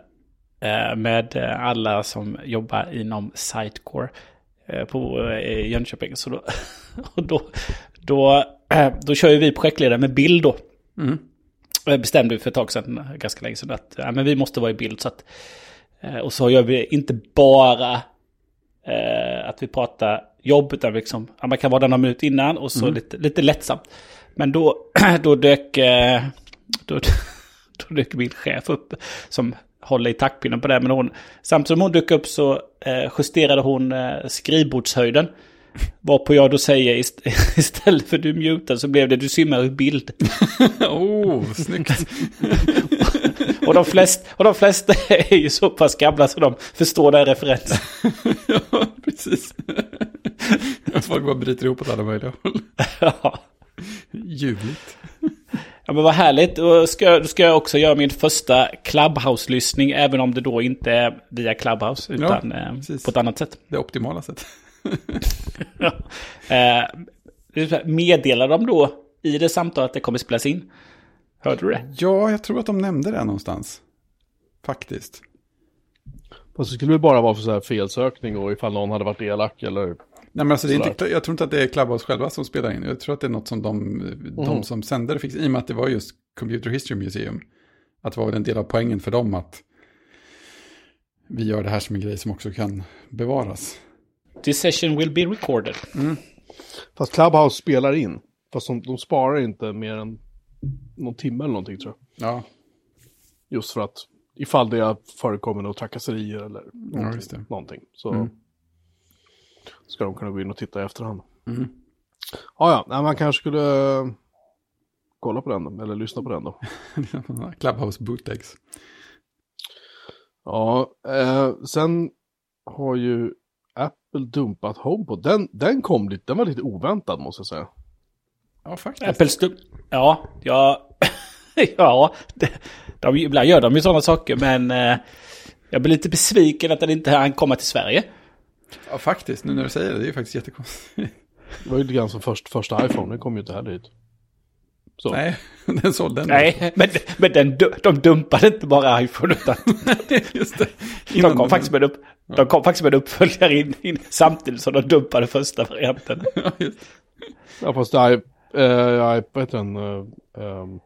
eh, med alla som jobbar inom Sitecore på eh, Jönköping. Så då, och då, då, eh, då kör ju vi projektledare med bild då. Mm. Bestämde för ett tag sedan, ganska länge sedan, att ja, men vi måste vara i bild. Så att Eh, och så gör vi inte bara eh, att vi pratar jobb, utan liksom, ja, man kan vara där några minuter innan och så lite, lite lättsamt. Men då, då dök... Eh, då, då dök min chef upp som håller i taktpinnen på det. Men hon, samtidigt som hon dök upp så eh, justerade hon eh, skrivbordshöjden. Varpå jag då säger ist istället för du mutar så blev det du simmar ur bild. oh, snyggt. Och de, flest, och de flesta är ju så pass gamla så de förstår den referensen. ja, precis. Folk bara bryter ihop åt alla möjliga håll. Ja. Ljuvligt. Ja men vad härligt. Då ska, då ska jag också göra min första Clubhouse-lyssning. Även om det då inte är via Clubhouse. Utan eh, precis. på ett annat sätt. Det optimala sättet. Ja. Eh, meddelar de då i det samtalet att det kommer spelas in? Hörde du det? Ja, jag tror att de nämnde det någonstans. Faktiskt. Fast det skulle väl bara vara för så här felsökning och ifall någon hade varit elak eller... Nej, men alltså, det är inte, jag tror inte att det är Clubhouse själva som spelar in. Jag tror att det är något som de, de Mhm. som sänder fick, i och med att det var just Computer History Museum. Att det var väl en del av poängen för dem att vi gör det här som en grej som också kan bevaras. This session will be recorded. Fast Clubhouse spelar in. Fast de, de sparar inte mer än någon timme eller någonting tror jag. Ja, Just för att ifall det har förekommit några trakasserier eller någonting. just det. någonting så Mm. Ska de kunna gå in och titta i efterhand. Mm. Ja, ja, man kanske skulle eh, kolla på den då, eller lyssna på den då. Clubhouse bootlegs. Ja, eh, sen har ju Apple dumpat HomePod. Den, den kom lite, den var lite oväntad måste jag säga. Ja, faktiskt. Apple Ja, ja. ja. Det, de, ibland gör de ju sådana saker men eh, jag blir lite besviken att den inte hann komma till Sverige. Ja, faktiskt. Nu när du säger det, det är ju faktiskt jättekonstigt. Det var ju lite grann som först, första iPhone, den kom ju inte heller hit. Så. Nej, den sålde den. Nej, men, men den, de dumpade inte bara iPhone utan just det. de kom, faktiskt med upp, de kom faktiskt med en uppföljare in, in, samtidigt som de dumpade första varianten. Ja, just. Ja, fast det är, eh, vad heter den? Eh, ehm,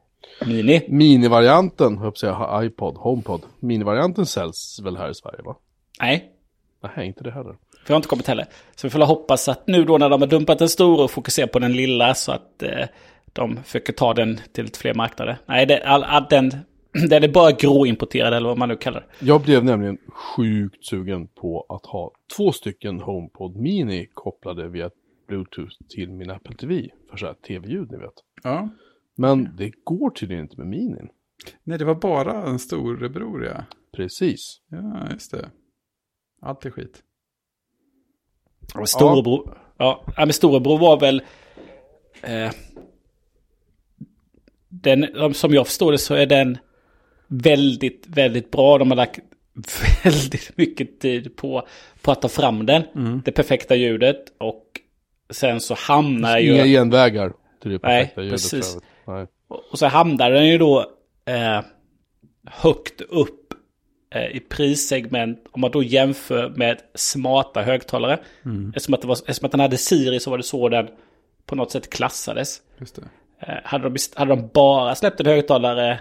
Mini. minivarianten, höll jag iPod, HomePod. Minivarianten säljs väl här i Sverige va? Nej, Nej, inte det heller. För jag har inte kommit heller. Så vi får hoppas att nu då när de har dumpat den stora och fokuserar på den lilla så att eh, de försöker ta den till lite fler marknader. Nej, det, all, all, den, den är bara gråimporterad eller vad man nu kallar det. Jag blev nämligen sjukt sugen på att ha två stycken HomePod Mini kopplade via Bluetooth till min Apple TV. För så här tv-ljud, ni vet. Ja. Men det går tydligen inte med Minin. Nej, det var bara en storebror, ja. Precis. Ja, just det. Allt är skit. Men storebror, ja. Ja, men storebror var väl... Eh, den, som jag förstår det så är den väldigt, väldigt bra. De har lagt väldigt mycket tid på, på att ta fram den. Det perfekta ljudet. Och sen så hamnar ju... Inga genvägar till det Nej, perfekta ljudet. precis. Nej. Och så hamnar den ju då eh, högt upp i prissegment. Om man då jämför med smarta högtalare. Eftersom, att det var, eftersom att den hade Siri så var det så den på något sätt klassades. Just det. Eh, hade, de, hade de bara släppt en högtalare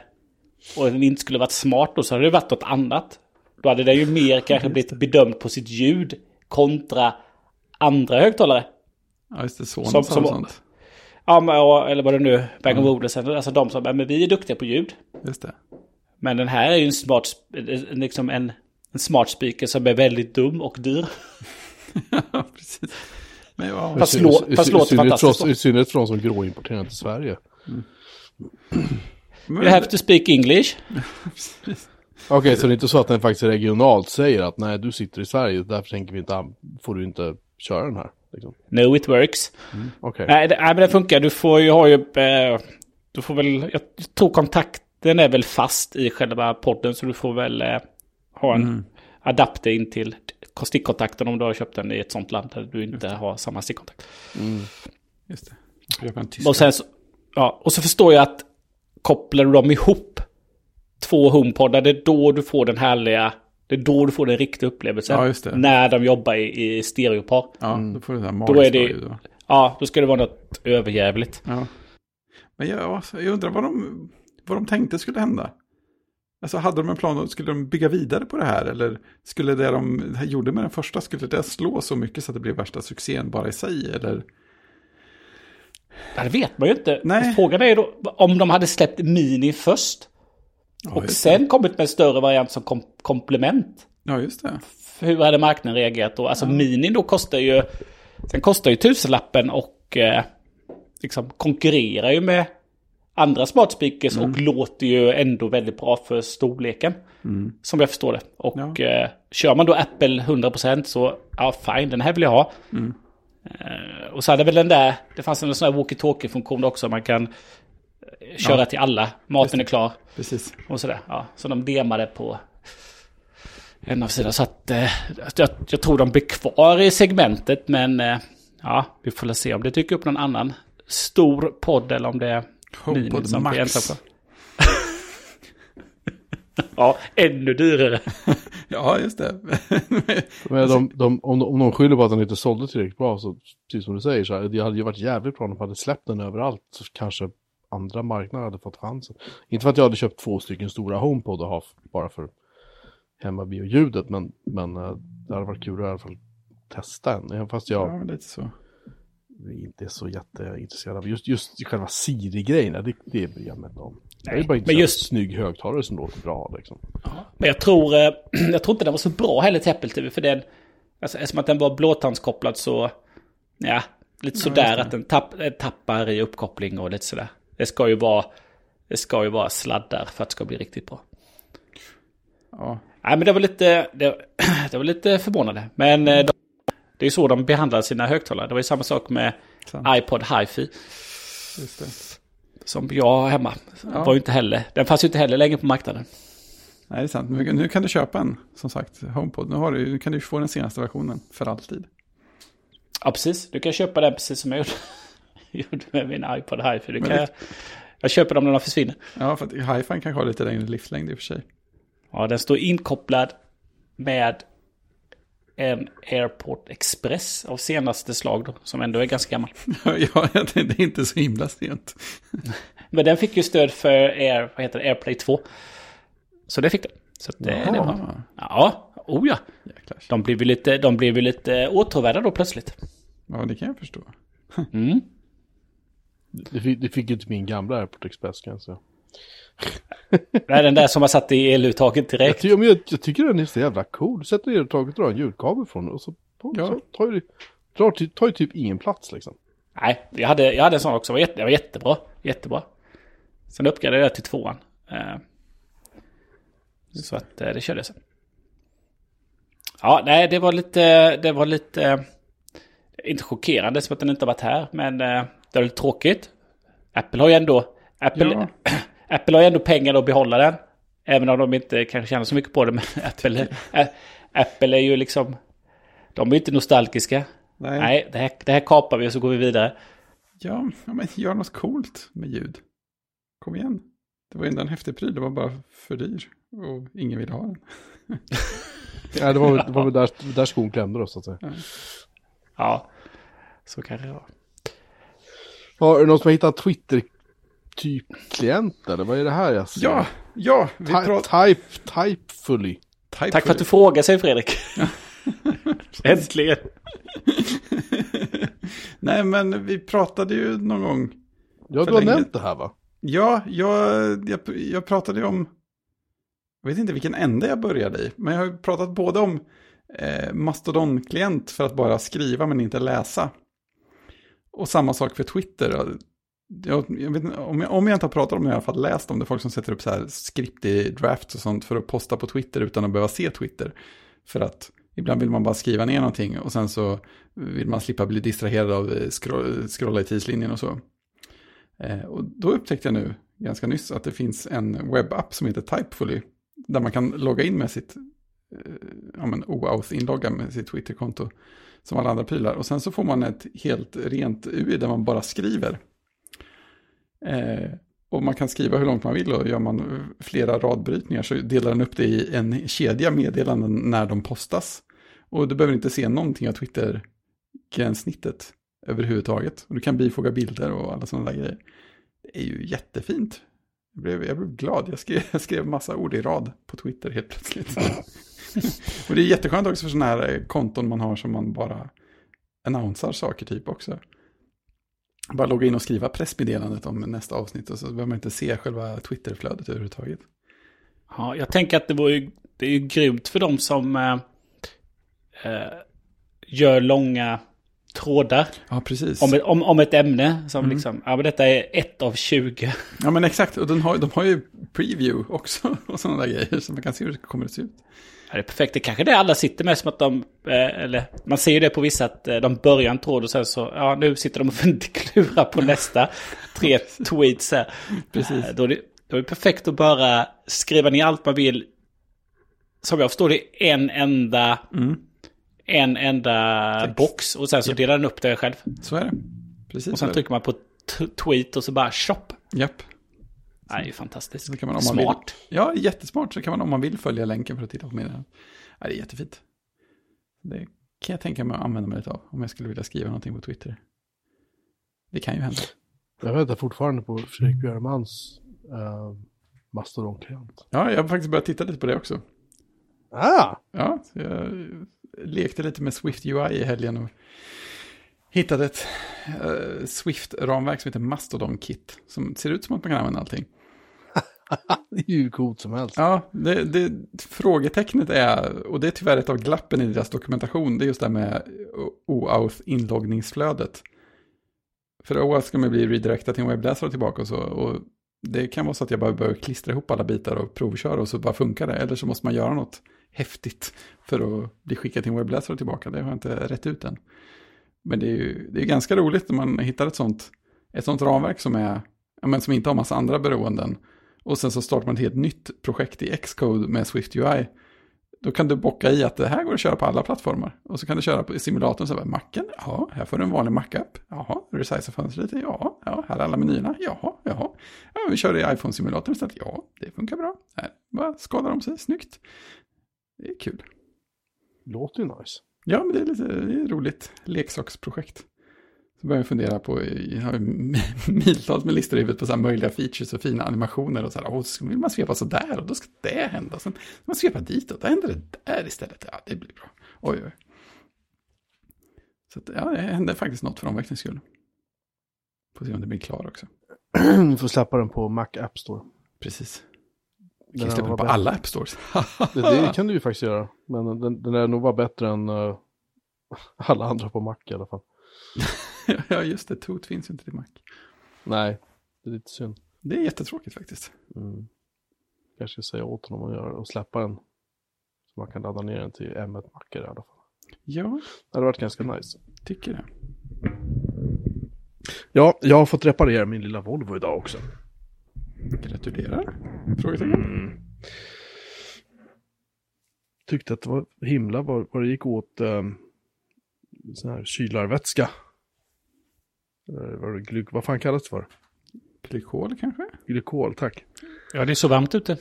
och den inte skulle varit smart då så hade det varit något annat. Då hade den ju mer kanske blivit bedömd på sitt ljud kontra andra högtalare. Ja, just det. Sonos Som- som, som- och sånt. Ja, men, eller vad det nu, Bang Olufsen, alltså de som, men vi är duktiga på ljud. Just det. Men den här är ju en smart, liksom en, en smart speaker som är väldigt dum och dyr. Ja, precis. Men ja, Fast I- lå- i- fast i- låter i fantastiskt I synnerhet de som gråimporterar till Sverige. men, You have to speak English. Okej, så det är inte så att den faktiskt regionalt säger att nej, du sitter i Sverige, därför tänker vi inte, får du inte köra den här. Liksom. No it works. Okej. Nej, det, nej, men det funkar. Du får ju ha ju... Eh, du får väl... Jag tror kontakten är väl fast i själva podden. Så du får väl eh, ha en adapter in till stickkontakten om du har köpt den i ett sånt land där du inte har samma stickkontakt. Just det. Och sen så, ja, och så förstår jag att kopplar du dem ihop två HomePoddar, det är då du får den härliga... Det är då du får den riktiga upplevelsen. Ja, just det. När de jobbar i, i stereopar. Ja, då får du här Då är det- va? Ja, då ska det vara något överjävligt. Ja. Men jag, jag undrar vad de, vad de tänkte skulle hända. Alltså hade de en plan, skulle de bygga vidare på det här? Eller skulle det de gjorde med den första, skulle det slå så mycket så att det blev värsta succén bara i sig? Eller? Ja, det vet man ju inte. Nej. Frågan är då om de hade släppt Mini först. Ja, och sen kommit med en större variant som kom komplement. Ja, just det. Hur hade marknaden reagerat då? Alltså Mini då kostar ju... Den kostar ju tusenlappen och eh, liksom konkurrerar ju med andra smart speakers och låter ju ändå väldigt bra för storleken. Som jag förstår det. Och Ja. eh, kör man då Apple 100% så, ja fine, den här vill jag ha. Eh, och så hade väl den där, det fanns en sån här walkie-talkie-funktion också. Man kan eh, köra Ja. till alla. Maten är klar. Precis. Och sådär. Ja, så de demade på en av sidorna. Så att eh, jag, jag tror de blir kvar i segmentet. Men eh, ja, vi får väl se om det dyker upp någon annan stor podd eller om det HomePod Max. Ja, ännu dyrare. Ja, just det. Men de, de, om, de, om de skyller på att den inte sålde tillräckligt bra, så precis som du säger, så här, det hade ju varit jävligt bra om de hade släppt den överallt. Så kanske andra marknader hade fått chansen. Inte för att jag hade köpt två stycken stora HomePod och ha bara för hemmabio-ljudet, men, men eh, det hade varit kul att i alla fall testa en. Fast jag Ja, lite så. Inte är så jätteintresserad av just, just själva Siri-grejen. Det, det bryr jag mig inte om. Jag är Nej, bara men intresserad just- snygg högtalare som låter bra liksom. Men jag tror, eh, jag tror inte den var så bra heller till Apple TV. För den, alltså, eftersom att den var blåtandskopplad så, ja, lite sådär att den tapp, eh, tappar i uppkoppling och lite sådär. Det ska ju vara, det ska ju vara sladdar för att det ska bli riktigt bra. Ja, Nej men det var lite, det, det var lite förvånande. Men eh, de, det är så de behandlar sina högtalare. Det var ju samma sak med sant. iPod HiFi. Det. Som jag har hemma. Ja. Var inte heller, den fanns ju inte heller längre på marknaden. Nej, det är sant. Nu, nu kan du köpa en, som sagt, HomePod. Nu, har du, nu kan du få den senaste versionen för alltid. Ja, precis. Du kan köpa den precis som jag gjorde, gjorde med min iPod HiFi. Du kan, Men jag, jag köper dem när de försvinner. Ja, för att hi-fi kanske har lite längre livslängd i och för sig. Ja, den står inkopplad med en Airport Express av senaste slag då, som ändå är ganska gammal. ja, det är inte så himla sent. Men den fick ju stöd för Air, vad heter det, AirPlay 2. Så det fick den. Så att det, det var... Jaha. Ja, oh ja. Jäklar. De blev ju lite, de blev ju lite åtråvärda då plötsligt. Ja, det kan jag förstå. Mm. Det fick, det fick ju inte min gamla Airport Express kan jag säga. Är den där som har satt i eluttaget direkt. jag, jag, jag tycker den är så jävla cool. Du sätter ner taget och drar en ljudkabel från och så, på, Ja. så tar, ju, drar, tar ju typ ingen plats liksom. Nej, jag hade, jag hade en sån också. Det var, jätte, det var jättebra. Jättebra. Sen uppgraderade jag till tvåan. Eh, Så att eh, det körde jag sen. Ja, nej, det var lite... Det var lite... eh, Inte chockerande som att den inte har varit här, men det var lite tråkigt. Apple har ju ändå... Apple, Ja. Apple har ju ändå pengar att behålla den. Även om de inte kanske tjänar så mycket på det. Men Apple, Apple är ju liksom... De är ju inte nostalgiska. Nej. Nej, det, här, det här kapar vi och så går vi vidare. Ja, ja, men gör något coolt med ljud. Kom igen. Det var ändå en häftig pryl, det var bara för dyr. Och ingen ville ha den. Ja, det var, väl- det var väl där, där skon klämde då så att säga. Ja, så kanske det var. Ja, är det någon som har hittat Twitter-typ-klient eller vad är det här jag ser? Ja, ja, vi Ty- pratar... type, typefully. Tack för att du frågar sig Fredrik. Äntligen. Nej, men vi pratade ju någon gång. Ja, du har länge. nämnt det här va? Ja, jag, jag, jag pratade ju om... Jag vet inte vilken ände jag började i. Men jag har ju pratat både om eh, Mastodon-klient för att bara skriva men inte läsa. Och samma sak för Twitter. Jag, jag vet, om, jag, om jag inte har pratat om det, jag har i alla fall läst om det. Folk som sätter upp så här skript i drafts och sånt för att posta på Twitter utan att behöva se Twitter. För att ibland vill man bara skriva ner någonting och sen så vill man slippa bli distraherad av eh, scroll, scrolla i tidslinjen och så. Eh, och då upptäckte jag nu ganska nyss att det finns en webbapp som heter Typefully. Där man kan logga in med sitt eh, ja, men OAuth-inlogga med sitt Twitterkonto. Som alla andra prylar. Och sen så får man ett helt rent UI där man bara skriver. Eh, och man kan skriva hur långt man vill och gör man flera radbrytningar så delar den upp det i en kedja meddelanden när de postas. Och du behöver inte se någonting av Twitter-gränssnittet överhuvudtaget. Och du kan bifoga bilder och alla sådana där grejer. Det är ju jättefint. Jag blev, jag blev glad. Jag skrev, jag skrev massa ord i rad på Twitter helt plötsligt. och det är jätteskönt också för sådana här konton man har som man bara annonsar saker typ också. Bara logga in och skriva pressmeddelandet om nästa avsnitt och så behöver man inte se själva Twitterflödet överhuvudtaget. Ja, jag tänker att det, var ju, det är ju grymt för de som eh, eh, gör långa trådar Ja, precis. om, ett- om, om ett ämne. Som Mm. liksom, ja men detta är ett av 20. Ja, men exakt. Och den har, de har ju preview också och sådana där grejer. Så man kan se hur det kommer att se ut. Ja, det är perfekt. Det kanske är det alla sitter med som att de, eh, eller man ser ju det på vissa att eh, de börjar en tråd och sen så, ja nu sitter de och klurar på nästa tre tweets här. Precis. Eh, Då är, det, då är det perfekt att bara skriva ner allt man vill. Som jag förstår det, en enda, Mm. en enda Text. box. Och sen så delar den upp det själv. Så är det. Precis. Och sen trycker man på tweet och så bara shop. Japp. Det är ju fantastiskt. Så kan man, om man Smart. Vill, ja, jättesmart. Så kan man om man vill följa länken för att titta på meddelandet. Ja, det är jättefint. Det kan jag tänka mig att använda mig av. Om jag skulle vilja skriva någonting på Twitter. Det kan ju hända. Jag väntar fortfarande på Fredrik Björmans uh, Mastodon-klient. Ja, jag har faktiskt börjat titta lite på det också. Ah! Ja, jag lekte lite med Swift UI i helgen och hittade ett eh, Swift-ramverk som heter Mastodon Kit. Som ser ut som att man kan använda allting. Det är ju hur coolt som helst. Ja, det, det, frågetecknet är, och det är tyvärr ett av glappen i deras dokumentation, det är just det här med OAuth inloggningsflödet. För OAuth ska man bli redirectad till en webbläsare och tillbaka och så. Och det kan vara så att jag bara behöver klistra ihop alla bitar och provköra och så bara funkar det. Eller så måste man göra något häftigt för att bli skickad till en webbläsare och tillbaka. Det har jag inte rätt ut än. Men det är ju det är ganska roligt när man hittar ett sånt, ett sånt ramverk som, är, men som inte har massa andra beroenden. Och sen så startar man ett helt nytt projekt i Xcode med Swift UI. Då kan du bocka i att det här går att köra på alla plattformar. Och så kan du köra på simulatorn, så bara, macken, ja, här får du en vanlig Mac-app. Jaha, resize fönstret, ja, ja, här är alla menyerna, jaha, jaha. Ja, vi kör i iPhone-simulatorn istället, ja, det funkar bra. Här, bara skadar de sig, snyggt. Det är kul. Låter ju nice. Ja, men det är lite det är roligt leksaksprojekt. Så börjar jag fundera på, jag har miltals med listor i huvudet på så här möjliga features och fina animationer och så här, och så vill man svepa så där och då ska det hända. Sen ska man svepa dit och då händer det där istället. Ja, det blir bra. Oj, oj. Så att, ja, det hände faktiskt något för omväxlings skull. Får se om det blir klar också. Du får släppa den på Mac App Store. Precis. Den kan släppa var på bättre. alla App Stores. Det, det kan du ju faktiskt göra. Men den, den är nog vara bättre än eh, alla andra på Mac i alla fall. ja, just det. Toot finns ju inte till Mac. Nej, det är lite synd. Det är jättetråkigt faktiskt. Mm. Kanske ska säga åt honom att göra det och släppa den. Så man kan ladda ner den till M1-mackor i alla fall. Ja, Det hade varit ganska nice. tycker det. Ja, jag har fått reparera min lilla Volvo idag också. Gratulerar. Frågetecken. Tyckte att det var himla vad det gick åt um, sån här kylarvätska. Eller vad, det, glyk, vad fan kallas det för? Glykol kanske? Glykol, tack. Ja, det är så varmt ute.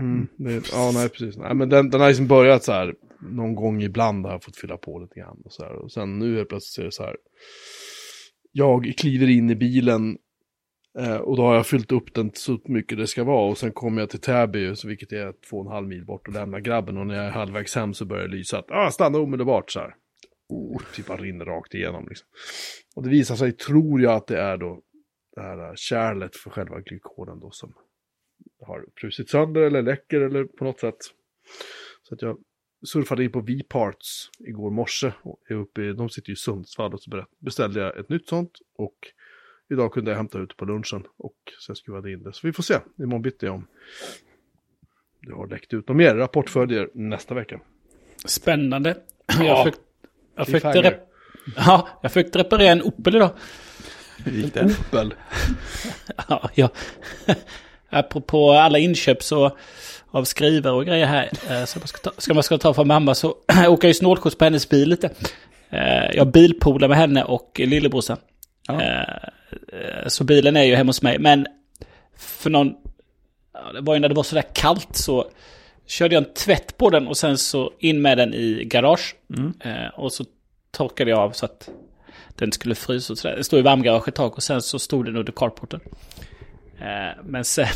Mm, det, ja, nej, precis. Nej, men den, den har liksom börjat så här, någon gång ibland har jag fått fylla på lite grann. Och, så här, och sen nu helt plötsligt är det så här, jag kliver in i bilen eh, och då har jag fyllt upp den så mycket det ska vara. Och sen kommer jag till Täby, så vilket är två och en halv mil bort och lämnar grabben. Och när jag är halvvägs hem så börjar det lysa att, ah, stanna omedelbart så här. Oh, typ bara rinner rakt igenom liksom. Och det visar sig, tror jag, att det är då det här kärlet för själva glykolen då som har frusit sönder eller läcker eller på något sätt. Så att jag surfade in på V-Parts igår morse. Och är uppe i, de sitter ju i Sundsvall och så beställde jag ett nytt sånt. Och idag kunde jag hämta ut på lunchen och sen skruvade in det. Så vi får se imorgon bitti om det har läckt ut något mer. Rapport följer nästa vecka. Spännande. Ja. Jag försökte, jag försökte, rep- ja, jag försökte reparera en Opel idag. Hur gick det? Opel. Ja, ja. Apropå alla inköp så av skrivare och grejer här. eh, Så man ska, ta, ska man ska ta från mamma så åker jag ju snålskjuts på hennes bil lite. Eh, Jag bilpolar med henne och lillebrorsan. Ja. Eh, Så bilen är ju hemma hos mig. Men för någon... Det var ju när det var sådär kallt så körde jag en tvätt på den och sen så in med den i garage. Eh, Och så torkade jag av så att den skulle frysa och. Det stod i varmgarage ett tag och sen så stod den under carporten. Eh, men sen...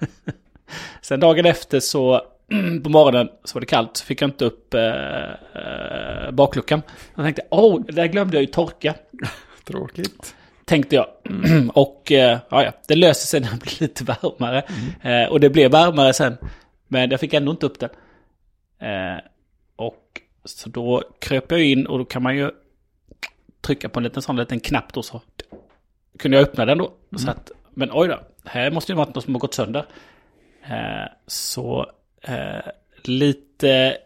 sen dagen efter så... på morgonen så var det kallt. Så fick jag inte upp eh, eh, bakluckan. Jag tänkte, åh, oh, där glömde jag ju torka. Tråkigt. Tänkte jag. och eh, ja, ja, det löste sig när det blev lite varmare. Eh, och det blev varmare sen. Men jag fick ändå inte upp den. Eh, och så då kröp jag in och då kan man ju trycka på en liten sån liten knapp då så kunde jag öppna den då. Så att, men oj då, här måste ju varit något som har gått sönder. Eh, så eh, lite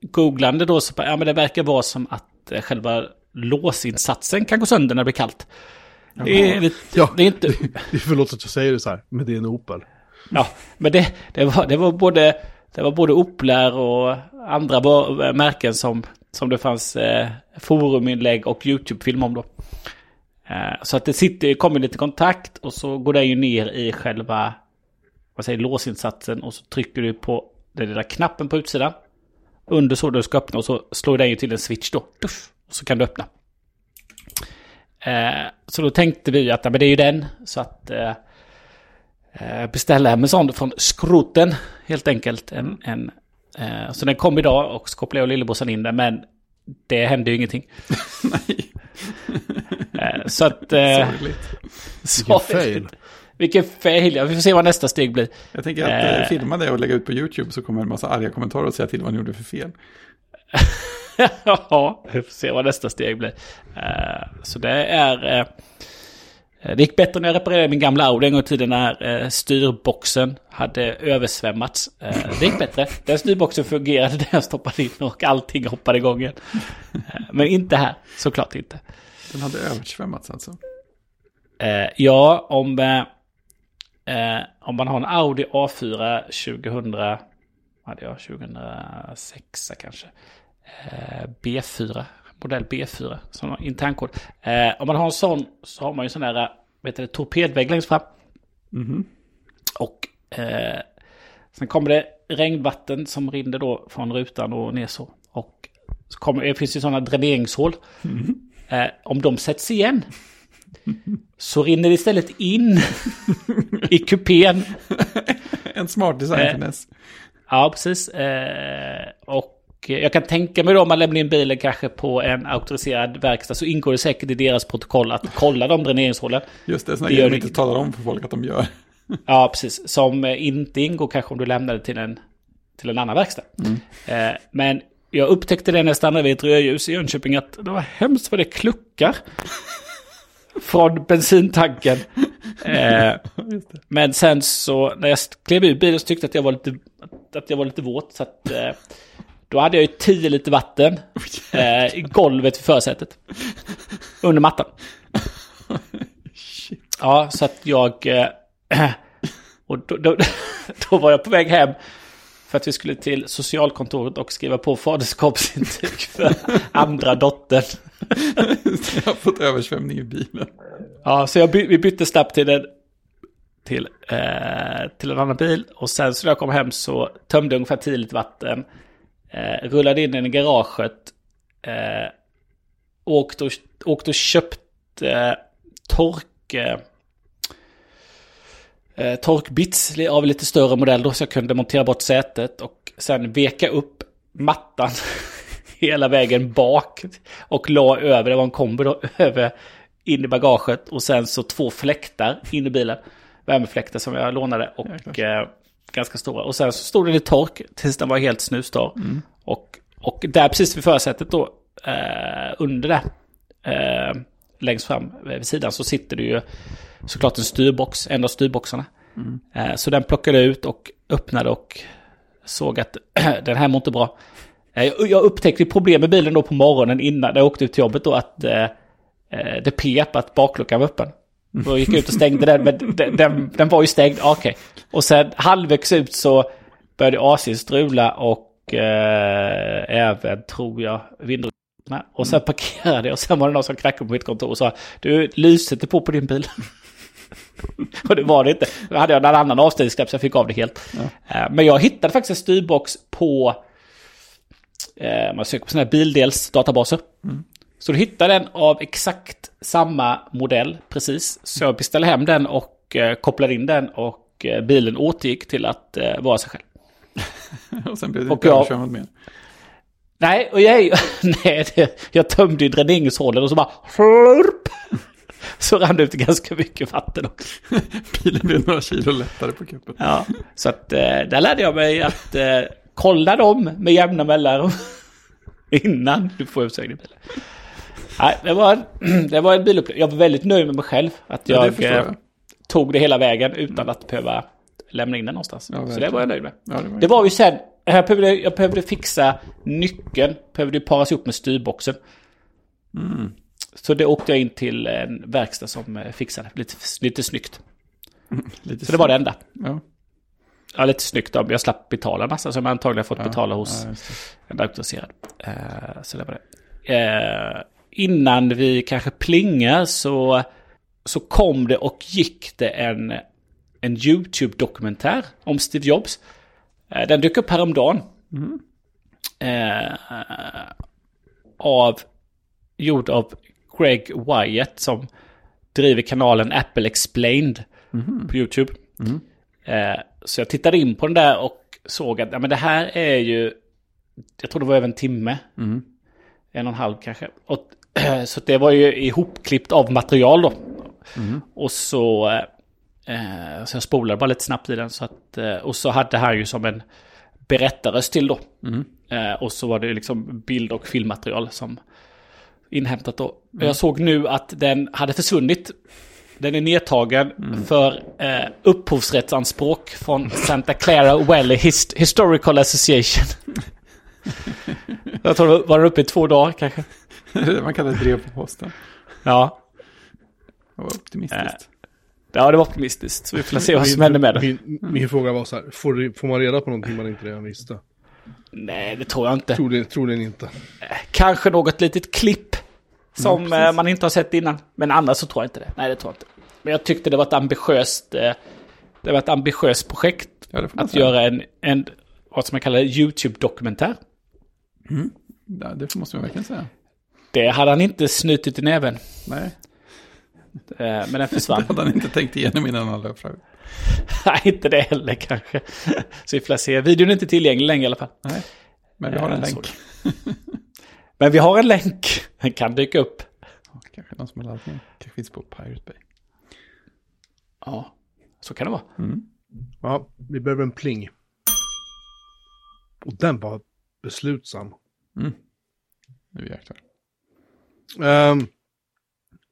googlande då så ja men det verkar vara som att eh, själva låsinsatsen kan gå sönder när det blir kallt. Det är, lite, Ja. det är inte... Det är förlåt att jag säger det så här, men det är en Opel. Ja, men det, det, var, det var både, det var både Oplar och andra märken som, som det fanns eh, foruminlägg och YouTube-film om då. Eh, så att det sitter, kommer lite kontakt och så går det ju ner i själva vad säger, låsinsatsen och så trycker du på den lilla knappen på utsidan. Under så du ska öppna och så slår den ju till en switch då. Tuff, och så kan du öppna. Eh, så då tänkte vi att ja, men det är ju den. Så att eh, beställa Amazon från skroten helt enkelt. En, en, eh, så den kom idag och så kopplade jag och lillebrorsan in den men det hände ju ingenting. Nej, Eh, så att... Eh, sorgligt. Vilken fail. Ja, vi får se vad nästa steg blir. Jag tänker att eh, Eh. filma det och lägga ut på YouTube så kommer en massa arga kommentarer och säga till vad ni gjorde för fel. ja, vi får se vad nästa steg blir. Eh, så det är... eh, det gick bättre när jag reparerade min gamla Audi en gång i tiden när eh, styrboxen hade översvämmats. Eh, det gick bättre. Den styrboxen fungerade när jag stoppade in och allting hoppade igång igen. Eh, men inte här, såklart inte. Den hade översvämmats alltså. Eh, ja, om, eh, eh, om man har en Audi A4 2000, vad hade jag, 2006 kanske. Eh, B4, modell B4, sån har internkod. Eh, om man har en sån så har man ju sån eh, vet du, torpedvägg längst fram. Mhm. Och eh, sen kommer det regnvatten som rinner då från rutan och ner så. Och så kommer, det finns ju sådana dräneringshål. Eh, om de sätts igen så rinner det istället in i kupén. En smart designfiness. Ja, precis. Eh, och jag kan tänka mig då om man lämnar in bilen kanske på en auktoriserad verkstad så ingår det säkert i deras protokoll att kolla de dräneringshålen. Just det, sådana grejer de inte talar om för folk att de gör. Ja, precis. Som eh, inte ingår kanske om du lämnar det till en, till en annan verkstad. Eh, men jag upptäckte det när jag stannade vid ett rödljus i Jönköping att det var hemskt vad det kluckar. Från bensintanken. Eh, men sen så när jag klev ur bilen så tyckte jag att jag var lite, att jag var lite våt. Så att, eh, då hade jag ju 10 liter vatten eh, i golvet vid försätet. Under mattan. Ja, så att jag... Eh, och då, då, då var jag på väg hem för att vi skulle till socialkontoret och skriva på faderskapsintyg för andra dottern. Jag har fått översvämning i bilen. Ja, så jag by, vi bytte snabbt till en, till, eh, till en annan bil. Och sen så när jag kom hem så tömde jag ungefär 10 liter vatten. Eh, rullade in den i garaget. Eh, åkte, och, åkte och köpte eh, tork... Eh, eh, torkbits av lite större modell då så jag kunde montera bort sätet och sen veka upp mattan hela vägen bak och la över, det var en kombo då, över in i bagaget och sen så två fläktar in i bilen. Värmefläktar som jag lånade och eh, ganska stora. Och sen så stod den i tork tills den var helt snustorr. Och, och där precis vid försätet då, eh, under det, eh, längst fram vid sidan så sitter det ju såklart en styrbox, en av styrboxarna. Eh, så den plockade ut och öppnade och såg att den här mår inte bra. Eh, jag- upptäckte problem med bilen då på morgonen innan jag åkte ut till jobbet då att eh, eh, det pep att bakluckan var öppen. Då gick ut och stängde den, men den, den, den var ju stängd. Ah, Okej. Och sen halvvägs ut så började AC'n strula och eh, även, tror jag, vindrutorna. Och sen parkerade jag och sen var det någon som knackade på mitt kontor och sa Du, lyset är på på din bil. och det var det inte. Då hade jag en annan avstängningsknapp så jag fick av det helt. Eh, Men jag hittade faktiskt en styrbox på eh, man söker på sådana här bildelsdatabaser. Så du hittar den av exakt samma modell precis. Så jag beställde hem den och eh, kopplade in den och eh, bilen återgick till att eh, vara sig själv. Och sen blev det Och inte översvämmat mer. Nej, och jag, nej, det, jag tömde ju dräneringshålen och så bara slurp. Så rann det ut ganska mycket vatten också. Bilen blev några kilo lättare på kuppen. Ja, så att där lärde jag mig att kolla dem med jämna mellanrum. Innan du får uppsägning. Nej, det var, det var en bilupplevelse. Jag var väldigt nöjd med mig själv. Att Ja, jag, förstår eh, jag. tog det hela vägen utan att behöva lämna in den någonstans. Ja, så det var jag nöjd med. Ja, det var Det var ju sen, jag behövde, jag behövde fixa nyckeln, behövde paras ihop med styrboxen. Mm. Så det åkte jag in till en verkstad som eh, fixade lite, lite snyggt. lite Så det var det enda. Ja. Ja, lite snyggt om jag slapp betala en massa som jag antagligen fått betala hos Ja, en auktoriserad. Eh, så det var det. Eh, innan vi kanske plingar så, så kom det och gick det en, en YouTube-dokumentär om Steve Jobs. Eh, den dök upp häromdagen. Eh, av, gjord av Greg Wyatt som driver kanalen Apple Explained på YouTube. Eh, så jag tittade in på den där och såg att ja, men det här är ju, jag tror det var över en timme. En och en halv kanske. Och, så det var ju ihopklippt av material då. Och så, eh, så jag spolade bara lite snabbt i den. Så att, eh, och så hade han ju som en berättarröst till då. Eh, och så var det liksom bild och filmmaterial som inhämtat då. Och Jag såg nu att den hade försvunnit. Den är nedtagen för eh, upphovsrättsanspråk från Santa Clara Valley Hist- Historical Association. Jag tror det var uppe i två dagar kanske. Det det man kallar ett brev på posten. Ja, Det var optimistiskt. ja det var optimistiskt. Så vi får se vad som händer med det. Min, min fråga var så här, får, får man reda på någonting man inte redan visste? Nej, det tror jag inte. Troligen, troligen inte. Kanske något litet klipp som eh, man inte har sett innan. Men annars så tror jag inte det. Nej, det tror jag inte. Men jag tyckte det var ett ambitiöst, eh, det var ett ambitiöst projekt Ja, det att säga. göra en, en, vad som man kallar YouTube-dokumentär. Ja, det måste man verkligen säga. Det hade han inte snutit i näven. Nej, Eh, men den försvann. det hade han inte tänkt igenom innan han löp fram. Nej, inte det heller kanske. Så vi får se. Videon är inte tillgänglig längre i alla fall. Nej, men vi har en Eh, länk. Men vi har en länk. Den kan dyka upp. Kanske någon som har laddat ner. Kanske finns på Pirate Bay. Ja, så kan det vara. Ja, vi behöver en pling. Och den var beslutsam. Nu jäklar. Um,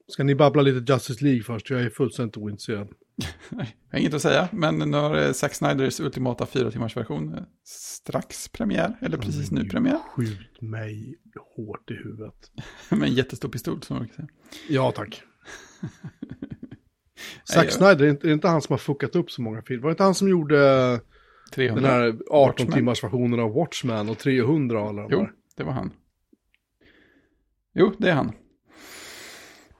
ska ni babbla lite Justice League först? Jag är fullständigt ointresserad. Jag har inget att säga, men nu har eh, Zack Snyders ultimata fyra timmars version eh, strax premiär, eller precis nu premiär, Skjut mig hårt i huvudet. med en jättestor pistol som man kan säga. Ja, tack. Zack Snyder, är det inte- han som har fuckat upp så många filmer? Var det inte han som gjorde eh, 300. den här 18 Watchmen. timmars versionen av Watchmen och 300 och alla de Jo, där? det var han. Jo, det är han.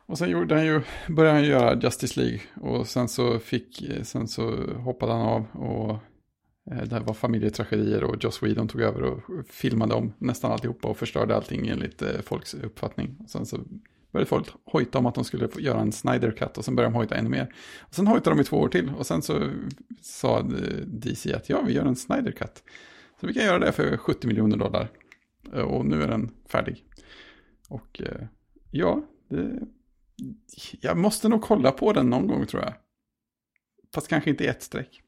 Och sen gjorde han ju, började han göra Justice League och sen så fick, sen så hoppade han av och eh, det här var familjetragedier och Joss Whedon tog över och filmade om nästan alltihopa och förstörde allting enligt eh, folks uppfattning. Och sen så började folk hojta om att de skulle göra en Snyder Cut och sen började de hojta ännu mer. Och sen hojtade de i två år till och sen så sa eh, DC att ja, vi gör en Snyder Cut. Så vi kan göra det för 70 miljoner dollar. Och nu är den färdig. Och eh, ja, det, jag måste nog kolla på den någon gång tror jag. Fast kanske inte i ett streck.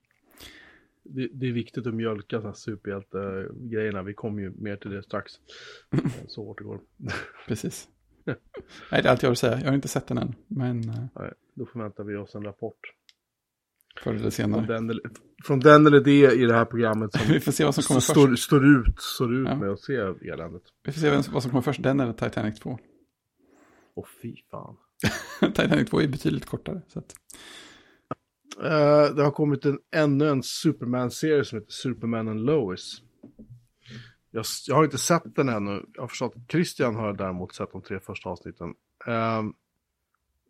Det, det är viktigt att mjölka så här superhjälte-grejerna. Vi kommer ju mer till det strax. Så hårt det går. Precis. Nej, det är allt jag vill säga. Jag har inte sett den än. Men eh, Nej, då förväntar vi oss en rapport. Förr eller Från senare. den, eller, från den eller det i det här programmet som Vi får se vad som kommer först. står, står ut, står ut Ja. med att se eländet. Vi får se vem- vad som kommer först. Den eller Titanic 2. Åh fy fan. Titanic 2 är betydligt kortare. Så att, Eh, det har kommit en, ännu en Superman-serie som heter Superman and Lois. Jag, jag har inte sett den ännu. Jag har förstått att Christian har däremot sett de tre första avsnitten. Ehm,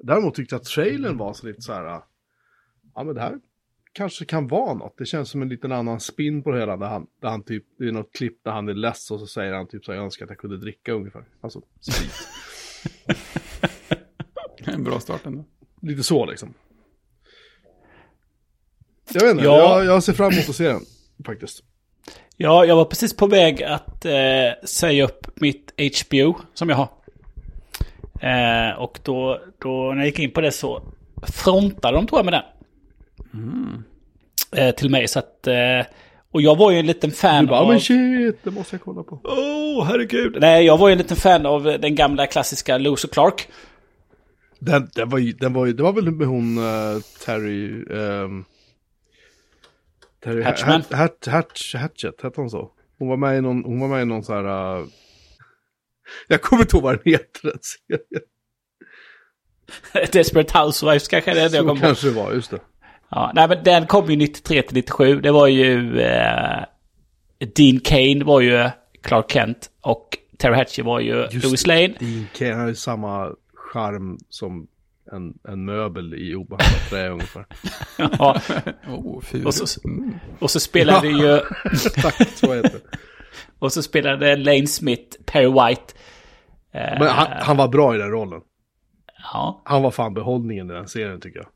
däremot tyckte jag att trailern var så lite så här. Ja men det här kanske kan vara något. Det känns som en liten annan spin på det hela. Där han, där han typ, det är något klipp där han är less och så säger han typ så här, jag önskar att jag kunde dricka ungefär. Alltså, sprit. en bra start ändå. lite så liksom. Jag vet inte, Ja. jag, jag ser fram emot att se den faktiskt. Ja, jag var precis på väg att eh, säga upp mitt HBO som jag har. Eh, och då, då när jag gick in på det så frontade de tror jag med den. Eh, till mig så att... Eh, och jag var ju en liten fan Du bara, av... men shit, det måste jag kolla på. Åh, herregud. Nej, jag var ju en liten fan av den gamla klassiska och Clark. Den, den, var ju, den var ju, det var väl med hon uh, Terry... ehm, Terry Hatchman. Hat, Hat, Hatch, Hatchet, hette hon så? Hon var med i någon, hon var med i någon så här... eh, jag kommer inte ihåg vad den heter. den serien. Desperate Housewives kanske är det jag Så kommer på. kanske det var, just det. Ja, nej men den kom ju 93 till 97. Det var ju... Eh, Dean Kane var ju Clark Kent. Och Terry Hatcher var ju Just Louis Lane. Dean Kane har ju samma charm som en, en möbel i obehandlat trä ungefär. Ja, Oh, och, så, och så spelade ju... Exakt så heter det. Och så spelade Lane Smith Perry White. Eh, Men han, han var bra i den rollen. Ja, Han var fan behållningen i den serien tycker jag.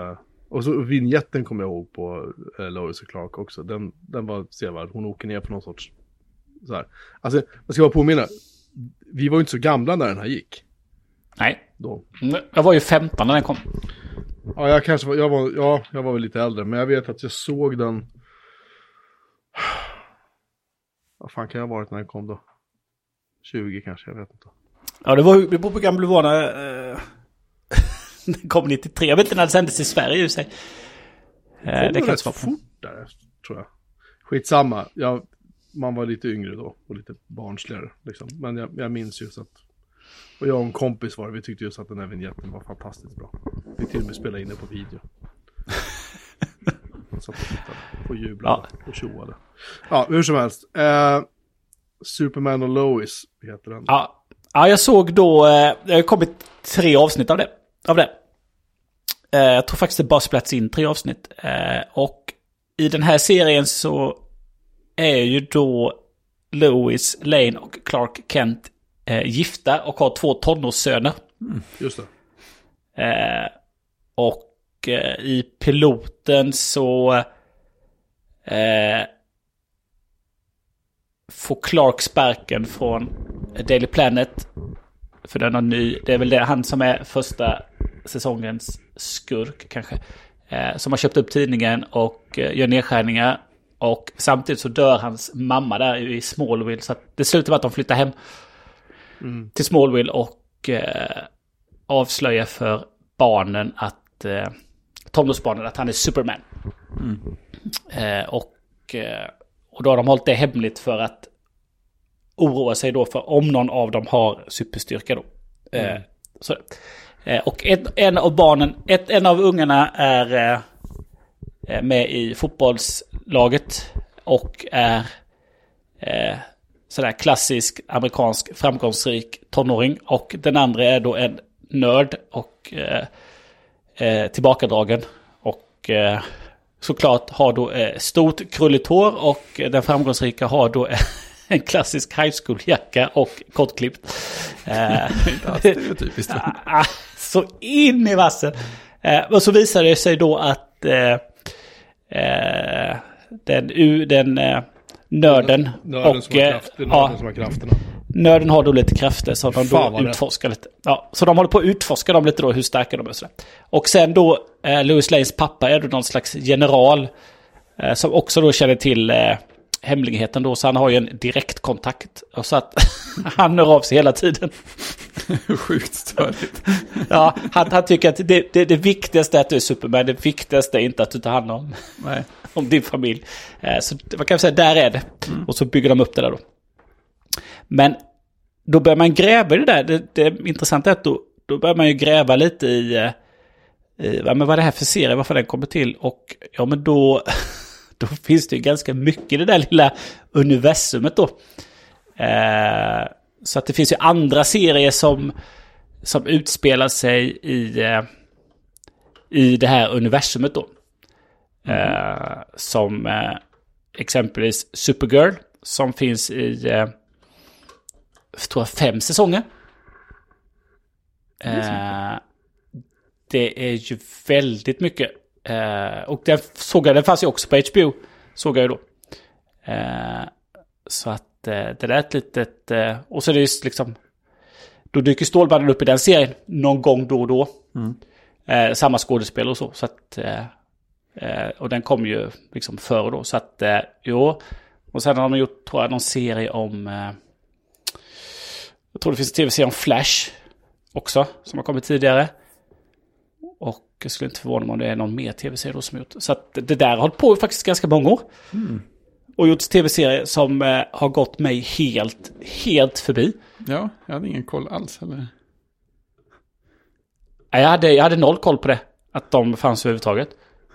Eh, och så vignetten kommer jag ihåg på uh, Lois och Clark också. Den, den var sevärd. Hon åker ner på någon sorts... Så här. Alltså, jag ska bara påminna. Vi var ju inte så gamla när den här gick. nej. Då. Mm, Jag var ju 15 när den kom. Ja, jag kanske var, jag var, ja, jag var väl lite äldre. Men jag vet att jag såg den... Vad fan kan jag ha varit när den kom då? 20 kanske, jag vet inte. Ja, det var det beror på hur gammal du var när... Eh, den kom 93. Jag vet inte när det sändes i Sverige i sig. Eh, Kom det den kan rätt fort där, tror jag. Skitsamma, jag, man var lite yngre då och lite barnsligare. Liksom. Men jag, jag minns just att, och jag och en kompis var vi tyckte just att den här vignetten var fantastiskt bra. Vi till och med spelade in det på video. Satt och tittade och jublade och tjoade. Ja, hur som helst. Eh, Superman och Lois heter den. Ja, ja, jag såg då... Eh, det har kommit tre avsnitt av det. Av det. Eh, jag tror faktiskt det bara spelats in tre avsnitt. Eh, och i den här serien så är ju då Louis Lane och Clark Kent eh, gifta och har två tonårssöner. Just det. Och i piloten så eh, får Clark sparken från Daily Planet. För den har ny, det är väl det, han som är första säsongens skurk kanske. Eh, som har köpt upp tidningen och eh, gör nedskärningar. Och samtidigt så dör hans mamma där i Smallville. Så det slutar med att de flyttar hem till Smallville och eh, avslöjar för barnen att eh, tonårsbarnen att han är Superman. Eh, och, eh, och då har de hållit det hemligt för att oroa sig då för om någon av dem har superstyrka då. Eh, så, eh, och ett, en av barnen, ett, en av ungarna är eh, eh, med i fotbollslaget och är eh, sådär klassisk amerikansk framgångsrik tonåring. Och den andra är då en nörd och eh, eh, tillbakadragen. Och eh, såklart har då eh, stort krulligt hår och den framgångsrika har då en klassisk high school-jacka och kortklippt. Eh, Inte alls stereotypiskt. Ah, så in i vassen. Eh, och så visar det sig då att eh, eh, den, u- den eh, nörden, Nörden som och har kraft, det är ja, nörden som har krafterna. nörden har då lite krafter som de Fan, då utforskar lite. Ja, så de håller på att utforska dem lite då, hur starka de är och sådär. Och sen då, eh, Louis Lanes pappa är då någon slags general eh, som också då känner till eh, hemligheten då, så han har ju en direktkontakt. Och så att han hör av sig hela tiden. Sjukt störigt. Ja, han, han tycker att det, det, det viktigaste är att du är Superman. Det viktigaste är inte att du tar hand om, Nej. om din familj. Eh, Så man kan säga, där är det. Och så bygger de upp det där då. Men då börjar man gräva i det där. Det, det intressanta är att då, då börjar man ju gräva lite i, eh, i men vad är det här för serie, varför den kommer till. Och ja, men då, då finns det ju ganska mycket i det där lilla universumet då. Eh, så att det finns ju andra serier som, som utspelar sig i, eh, i det här universumet då. Eh, som eh, exempelvis Supergirl som finns i, eh, tror jag, fem säsonger. Det är ju väldigt mycket. Eh, och den såg jag, den fanns ju också på HBO. Såg jag ju då. Eh, så att eh, det där är ett litet... Eh, och så är det just liksom... Då dyker Stålmannen upp i den serien någon gång då och då. Eh, samma skådespel och så. så att, eh, och den kom ju liksom före då. Så att, eh, jo. Och sen har de gjort, tror jag, någon serie om... Jag tror det finns en tv-serie om Flash också, som har kommit tidigare. Och jag skulle inte förvåna mig om det är någon mer tv-serie då som gjort. Så att det där har hållit på faktiskt ganska många år. Och gjort tv-serier som eh, har gått mig helt, helt förbi. Ja, jag hade ingen koll alls. Eller? Nej, Jag hade, jag hade noll koll på det. Att de fanns överhuvudtaget.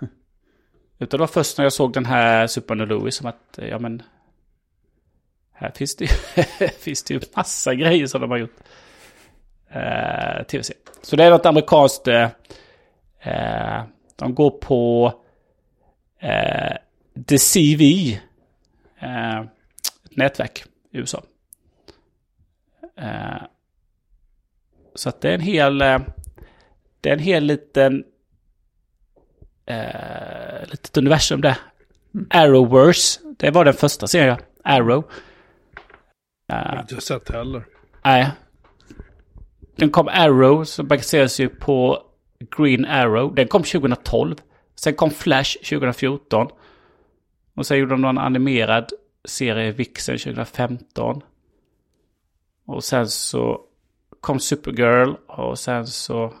Utan det var först när jag såg den här Superman Louis som att, eh, ja men... Här finns det ju, finns det ju massa grejer som de har gjort. Eh, Tv-serie. Så det är något amerikanskt. Eh, eh, de går på eh, The CV. Eh, ett nätverk i USA. Eh, så att det är en hel... Eh, det är en hel liten... Eh, litet universum där. Arrowverse. Det var den första serien. Arrow. Jag har inte sett heller. Nej. Den kom Arrow, som baseras ju på Green Arrow. Den kom 2012. Sen kom Flash 2014. Och sen gjorde de någon animerad serie Vixen 2015. Och sen så kom Supergirl och sen så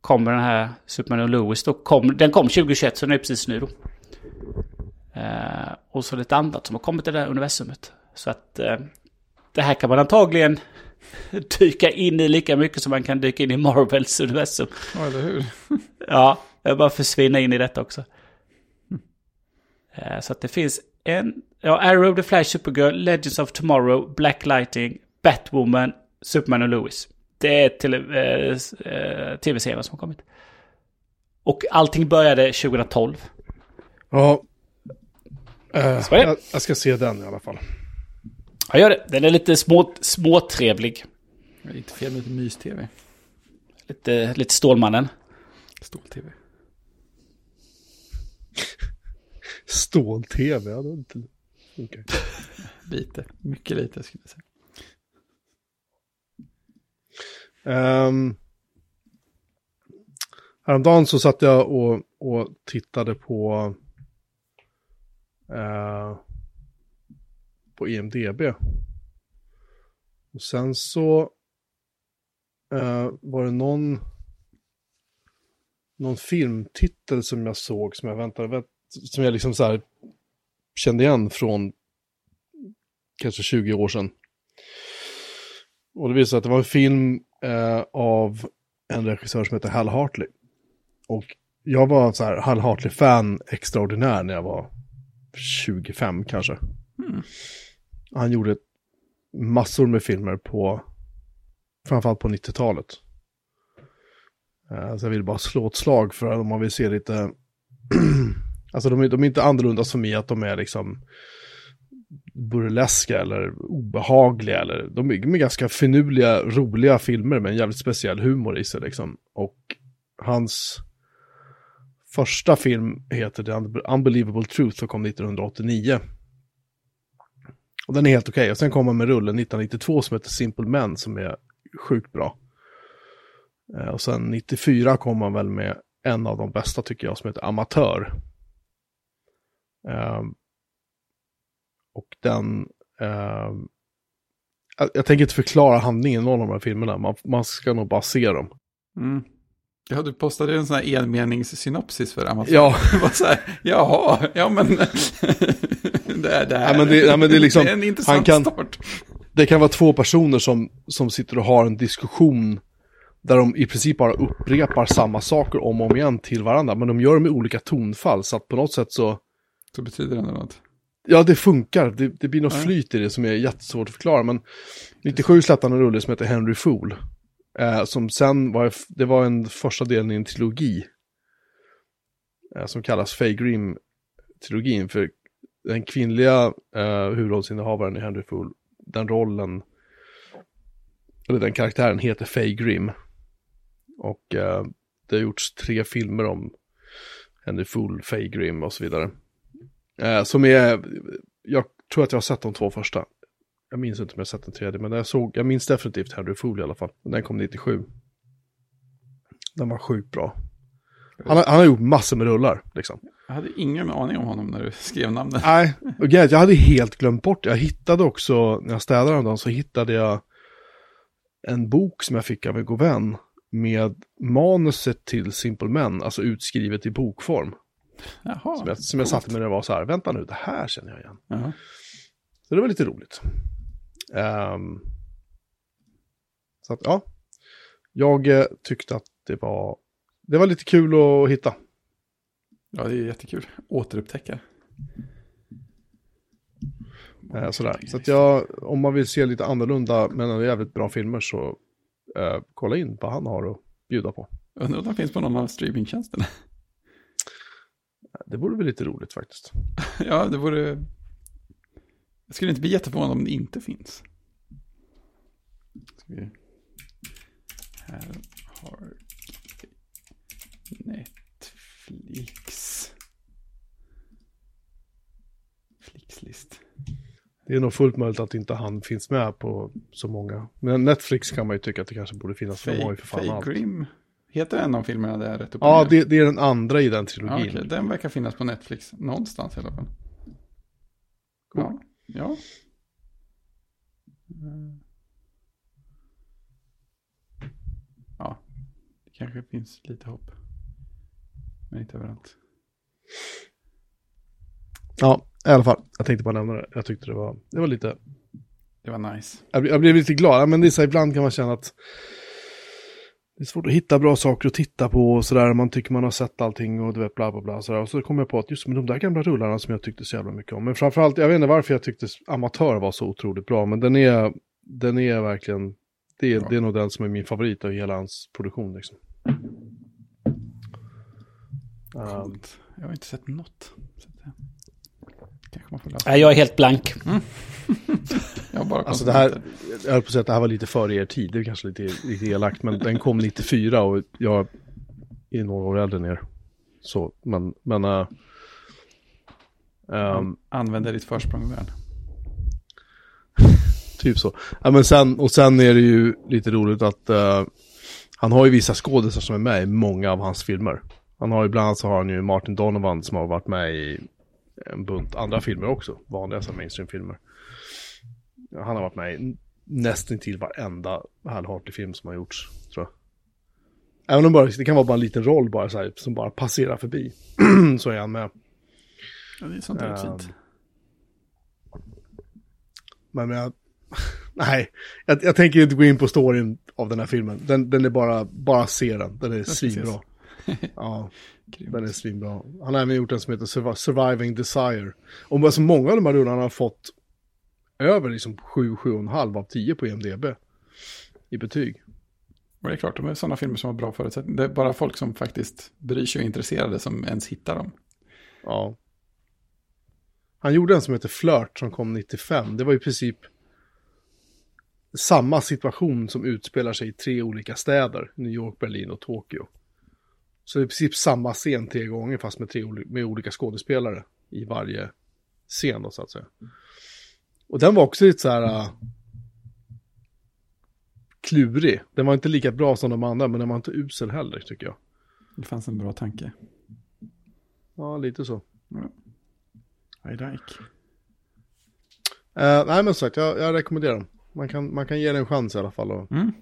kommer den här Superman och Lewis då. Kom, den kom 2021 så den är precis nu då. Eh, och så lite annat som har kommit i det här universumet. Så att eh, det här kan man antagligen dyka in i lika mycket som man kan dyka in i Marvels universum. Ja, eller hur? Ja, jag bara försvinna in i detta också. Eh, Så att det finns en... Ja, Arrow, The Flash, Supergirl, Legends of Tomorrow, Black Lightning, Batwoman, Superman och Lewis. Det är till, eh, eh, tv-serier som har kommit. Och allting började 2012. Ja. Eh, jag, jag ska se den i alla fall. Jag gör det. Den är lite små, småtrevlig. Det är inte fel med lite mys-tv. Lite, lite Stålmannen. Stål-tv. Stål-tv, ja det är inte... Okej. Lite. Mycket lite skulle jag säga. Um, häromdagen så satt jag och, och tittade på eh, på IMDB. Och sen så eh, var det någon någon filmtitel som jag såg som jag väntade, som jag liksom så här kände igen från kanske 20 år sedan. Och det visade sig att det var en film eh, av en regissör som heter Hal Hartley. Och jag var så här Hal Hartley-fan extraordinär när jag var 25 kanske. Mm. Han gjorde massor med filmer på, framförallt på 90-talet. Eh, så jag vill bara slå ett slag för att om man vill se lite, alltså de är, de är inte annorlunda som i att de är liksom burleska eller obehagliga eller de är, de är ganska finurliga, roliga filmer med en jävligt speciell humor i sig liksom. Och hans första film heter The Unbelievable Truth och kom 1989. Och den är helt okej. Och sen kom han med rullen 1992 som heter Simple Men som är sjukt bra. Eh, Och sen 94 kom han väl med en av de bästa tycker jag som heter Amatör. Ehm, och den... ehm, jag, jag tänker inte förklara handlingen i någon av de här filmerna. Man, man ska nog bara se dem. Mm. Ja, du postade en sån här enmeningssynopsis för Amazon. Ja. Var så här, jaha, ja men... det, är, det, här, Ja, men det- ja, men det är liksom- det är en intressant kan- start. Det kan vara två personer som, som sitter och har en diskussion där de i princip bara upprepar samma saker om och om igen till varandra. Men de gör det med olika tonfall så att på något sätt så... Så betyder det något. Ja, det funkar. Det, det blir något Ja. flyt i det som är jättesvårt att förklara. Men 97 släppte han en rulle som heter Henry Fool. Eh, som sen var, det var en första delen i en trilogi. Eh, som kallas Faye Grim-trilogin. För den kvinnliga eh, huvudrollsinnehavaren i Henry Fool, den rollen, eller den karaktären heter Faye Grim. Och eh, det har gjorts tre filmer om Henry Fool, Faye Grim och så vidare. Eh, som är, jag tror att jag har sett de två första. Jag minns inte om jag har sett den tredje, men jag, såg, jag minns definitivt Henry Fool i alla fall. Den kom 97. Den var sjukt bra. Han har, han har gjort massor med rullar, liksom. Jag hade ingen aning om honom när du skrev namnet. Nej, och jag hade helt glömt bort. Jag hittade också, när jag städade den dagen, så hittade jag en bok som jag fick av en god vän med manuset till Simple Men, alltså utskrivet i bokform. Jaha, Som jag, som jag satte mig när det var så här, vänta nu, det här känner jag igen. Ja. Så det var lite roligt. Ehm, så att, ja. Jag eh, tyckte att det var, det var lite kul att hitta. ja, det är jättekul. Återupptäcka. Eh, sådär. Så att jag, om man vill se lite annorlunda men ändå jävligt bra filmer så eh, kolla in vad han har att bjuda på. Undrar om de finns på någon av streamingtjänsterna. Det vore väl lite roligt faktiskt. ja, det vore... Jag skulle inte bli jätteförvånad om det inte finns. Här har Netflix. Flixlist. Det är nog fullt möjligt att inte han finns med på så många. Men Netflix kan man ju tycka att det kanske borde finnas. för ju för fan allt. Grim. Heter en av filmerna där rätt upp Ja, det, det är den andra i den Ja, trilogin. okej, den verkar finnas på Netflix någonstans i alla fall. Ja, ja. Mm. Ja, det kanske finns lite hopp. Men inte överallt. Ja, i alla fall. Jag tänkte bara nämna det. Jag tyckte det var, det var lite, Det var nice. jag, blev- jag blev lite glad. Men det är så här, ibland kan man känna att det är svårt att hitta bra saker att titta på och sådär. Man tycker man har sett allting och du vet bla bla bla. Så, där. och så kom jag på att just med de där gamla rullarna som jag tyckte så jävla mycket om. Men framförallt, jag vet inte varför jag tyckte Amatör var så otroligt bra. Men den är, den är verkligen, det är, det är nog den som är min favorit av hela hans produktion liksom. Um, Coolt. Jag har inte sett något. Kanske man får läsa. Nej, jag är helt blank. Jag har bara Alltså det här, jag höll på att säga att det här var lite före er tid, det är kanske lite, lite elakt, men den kom 94 och jag är några år äldre än er. Så, men, men... Uh, um, Använder ditt försprång väl. typ så. Ja, men sen, och sen är det ju lite roligt att eh, han har ju vissa skådespelare som är med i många av hans filmer. Han har ju bland annat så har han ju Martin Donovan som har varit med i en bunt andra filmer också, vanliga här mainstream-filmer. Han har varit med i nästan till varenda Hal Hartley-film som har gjorts, tror jag. Även om bara, det kan vara bara en liten roll bara så här, som bara passerar förbi, så är han med. Ja, det är sånt där är Ehm, fint. Men jag, nej, jag, jag tänker inte gå in på storyn av den här filmen. Den, den är bara, bara se den. Den är ska svinbra. Ja, den är svinbra. Han har även gjort en som heter Survi- Surviving Desire. Och alltså många av de här rullarna har fått över liksom 7, 7,5 av 10 på IMDB. I betyg. Och det är klart, de är sådana filmer som har bra förutsättningar. Det är bara folk som faktiskt bryr sig och är intresserade som ens hittar dem. Ja. Han gjorde en som heter Flirt som kom 95. Det var i princip samma situation som utspelar sig i tre olika städer. New York, Berlin och Tokyo. Så det är i princip samma scen tre gånger fast med, tre, med olika skådespelare i varje scen då så att säga. Och den var också lite så här uh, klurig. Den var inte lika bra som de andra men den var inte usel heller tycker jag. Det fanns en bra tanke. Ja, lite så. I like. Eh, nej men sagt, jag, jag rekommenderar dem. Man kan, man kan ge det en chans i alla fall. Och, Mm.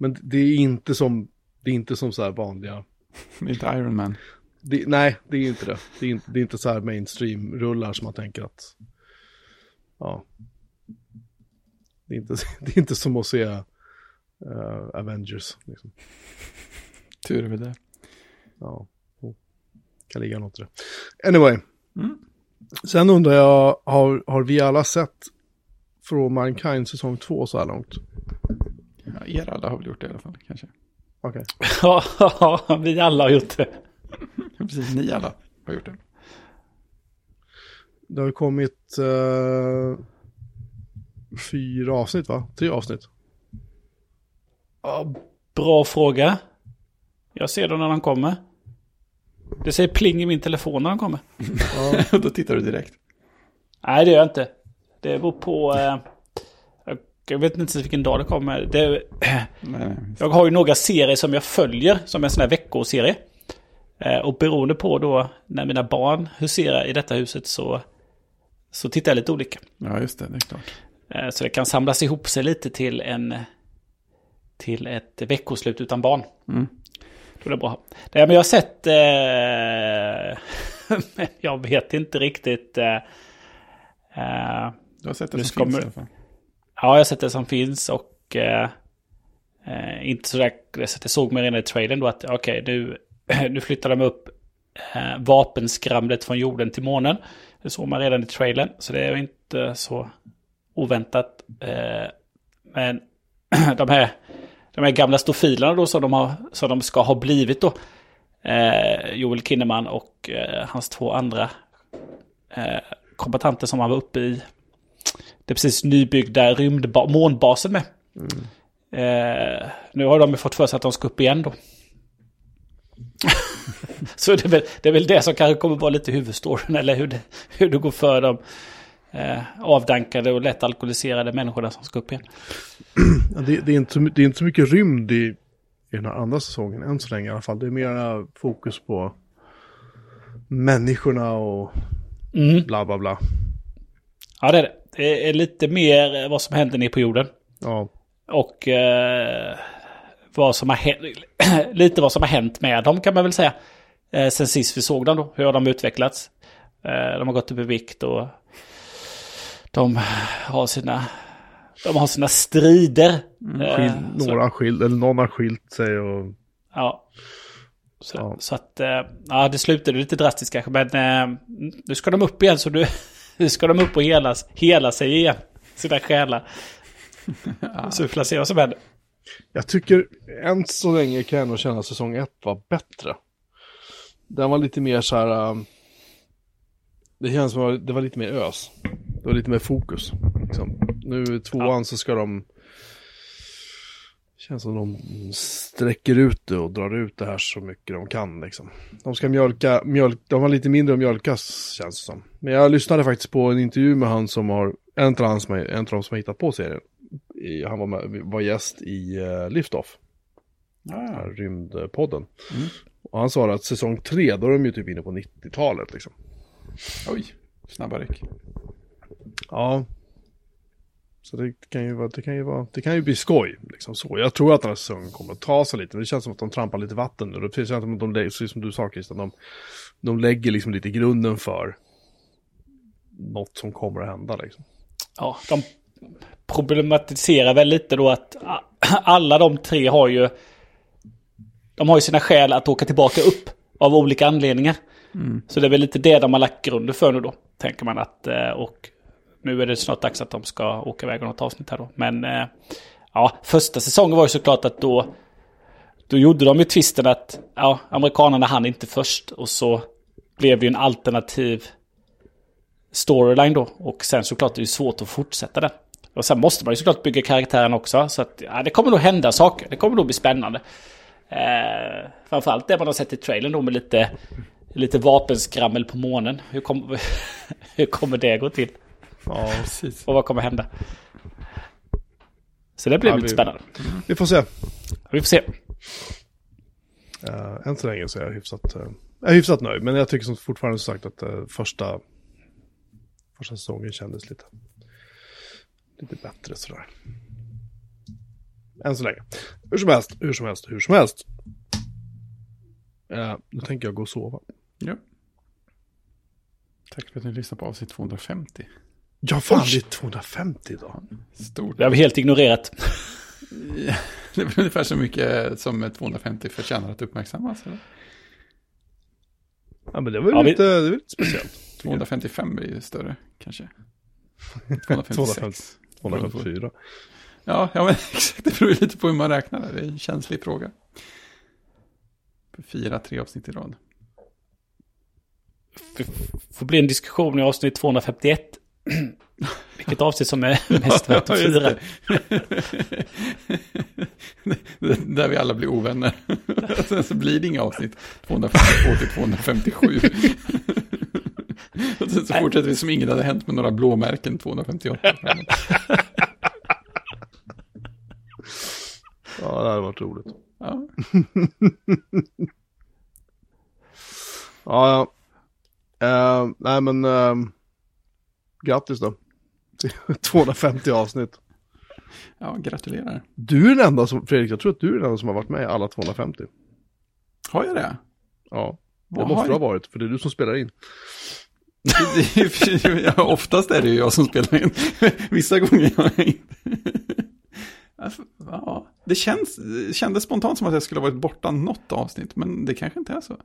Men det är inte som, det är inte som så här vanliga. Det är inte Iron Man. Det, nej, det är inte det. Det är inte, det är inte så här mainstream-rullar som man tänker att, ja. Det är inte, det är inte som att se eh, Avengers. Liksom. Tur är väl det. Ja, oh. kan ligga något i det. Anyway. Mm. Sen undrar jag, har, har vi alla sett From Mankind säsong 2 så här långt? Ja, er alla har väl gjort det i alla fall, kanske. Okej. Ja, vi alla har gjort det. Ja, Precis, ni alla har gjort det. Det har kommit eh, fyra avsnitt va? Tre avsnitt. Ja, bra fråga. Jag ser dem när de kommer. Det säger pling i min telefon när de kommer. Då tittar du direkt. Nej, det gör jag inte. Det beror på... Eh, jag- vet inte vilken dag det kommer. Det, jag har ju några serier som jag följer som en sån här veckoserie. Eh, och beroende på då när mina barn huserar i detta huset så, så tittar jag lite olika. Ja, just det. Det är klart. Eh, Så det kan samlas ihop sig lite till en till ett veckoslut utan barn. Mm. Då är det bra. Nej, men jag har sett... Eh, jag vet inte riktigt... Eh, eh, Du har sett det som finns kommer- i alla fall ja, jag har sett det som finns och... Eh, eh, inte sådär... så att jag såg mig redan i trailern då att okej, nu, nu flyttar de upp eh, vapenskramlet från jorden till månen. Det såg man redan i trailern, så det är ju inte så oväntat. Eh, men de här, de här gamla stofilerna då som de, har, som de ska ha blivit då. Eh, Joel Kinnaman och eh, hans två andra eh, kombatanter som han var uppe i det precis nybyggda rymdba- månbasen med. Eh, nu har de fått för sig att de ska upp igen då. Så det är, väl, det är väl det som kanske kommer vara lite huvudstoryn, eller hur det, hur det går för de eh, avdankade och lätt alkoholiserade människorna som ska upp igen. Det, det, är inte det är inte så mycket rymd i, i den här andra säsongen, än så länge i alla fall. Det är mer fokus på människorna och Mm. bla bla bla. Ja, det är det. Det är lite mer eh, vad som händer nere på jorden. Ja, Och eh, vad som har hänt, lite vad som har hänt med dem kan man väl säga. Eh, sen sist vi såg dem då, hur har de utvecklats. Eh, de har gått upp i vikt och de har sina, de har sina strider. Eh, skil, så- några har skilt, eller någon har skilt sig och Ja. Så, Ja. så att, eh, ja det slutade lite drastiskt kanske, men eh, nu ska de upp igen så nu, nu ska de upp och hela, hela sig igen. Sina själar. Så vi får se vad som händer. Jag tycker än så länge kan jag nog känna att säsong ett var bättre. Den var lite mer så här... um, det känns som att det var lite mer ös. Det var lite mer fokus. Liksom. Nu tvåan så ska de... Känns som de sträcker ut det och drar ut det här så mycket de kan liksom. De ska mjölka, mjölk, de har lite mindre att mjölkas känns det som. Men jag lyssnade faktiskt på en intervju med han som har, en av, han som, är- en av de som har hittat på serien. Han var, med, var gäst i uh, Liftoff, här rymdpodden. Och han sa att säsong tre, då är de ju typ inne på 90-talet liksom. Oj, snabba ryck. Ja. Så det kan ju vara, det kan ju vara, det kan ju bli skoj. Liksom så. Jag tror att den här säsongen kommer att ta sig lite, men det känns som att de trampar lite vatten nu. Det känns som att de, lägger- som du sa Christian, de, de lägger liksom lite grunden för något som kommer att hända liksom. Ja, de problematiserar väl lite då att alla de tre har ju... De har ju sina skäl att åka tillbaka upp av olika anledningar. Så det är väl lite det de har lagt grunden för nu då, tänker man att... eh, Och nu är det snart dags att de ska åka iväg och något avsnitt här då. Men eh, ja, första säsongen var ju såklart att då... Då gjorde de ju twisten att ja, amerikanerna hann inte först och så blev det ju en alternativ storyline då. Och sen såklart är det ju svårt att fortsätta den. Och sen måste man ju såklart bygga karaktären också. Så att ja, det kommer nog hända saker. Det kommer nog bli spännande. Eh, framförallt det man har sett i trailern då med lite, lite vapenskrammel på månen. Hur, kom, hur kommer det gå till? Ja, Precis. Och vad kommer hända? Så det blir Ja, lite vi- spännande. vi får se. Vi får se. Uh, än så länge så är jag hyfsat, uh, jag är hyfsat nöjd. Men jag tycker som fortfarande som sagt att eh, första, första säsongen kändes lite, lite bättre sådär. Än så länge. Hur som helst, hur som helst, hur som helst. Uh, nu tänker jag gå och sova. Ja. Tack för att ni lyssnade på avsnitt 250. Ja, fan, det är 250 idag. Stort. Det har vi helt ignorerat. Det är väl ungefär så mycket som 250 förtjänar att uppmärksammas. Eller? Ja, men det var ju Ja, vi- lite, det var lite speciellt. 255 blir ju större kanske. 256. 254. Ja, ja men exakt. Det beror lite på hur man räknar. Det är en känslig fråga. Fyra, tre avsnitt i rad. Får bli en diskussion i avsnitt 251. Vilket avsnitt som är mest värt att fira. Där vi alla blir ovänner. Sen så blir det inga avsnitt 252 till 257. Och sen så fortsätter vi som inget hade hänt med några blåmärken 258. Ja, det hade varit roligt. Ja, Ja, ja. Eh, nej men, eh, grattis då. Till 250 avsnitt. ja, gratulerar. Du är den enda som, Fredrik, jag tror att du är den enda som har varit med i alla 250. Har jag det? Ja, det Vad måste har du ha varit, för det är du som spelar in. ja, oftast är det ju jag som spelar in. Vissa gånger har jag inte. Alltså, Ja, det känns, det kändes spontant som att jag skulle ha varit borta något avsnitt, men det kanske inte är så.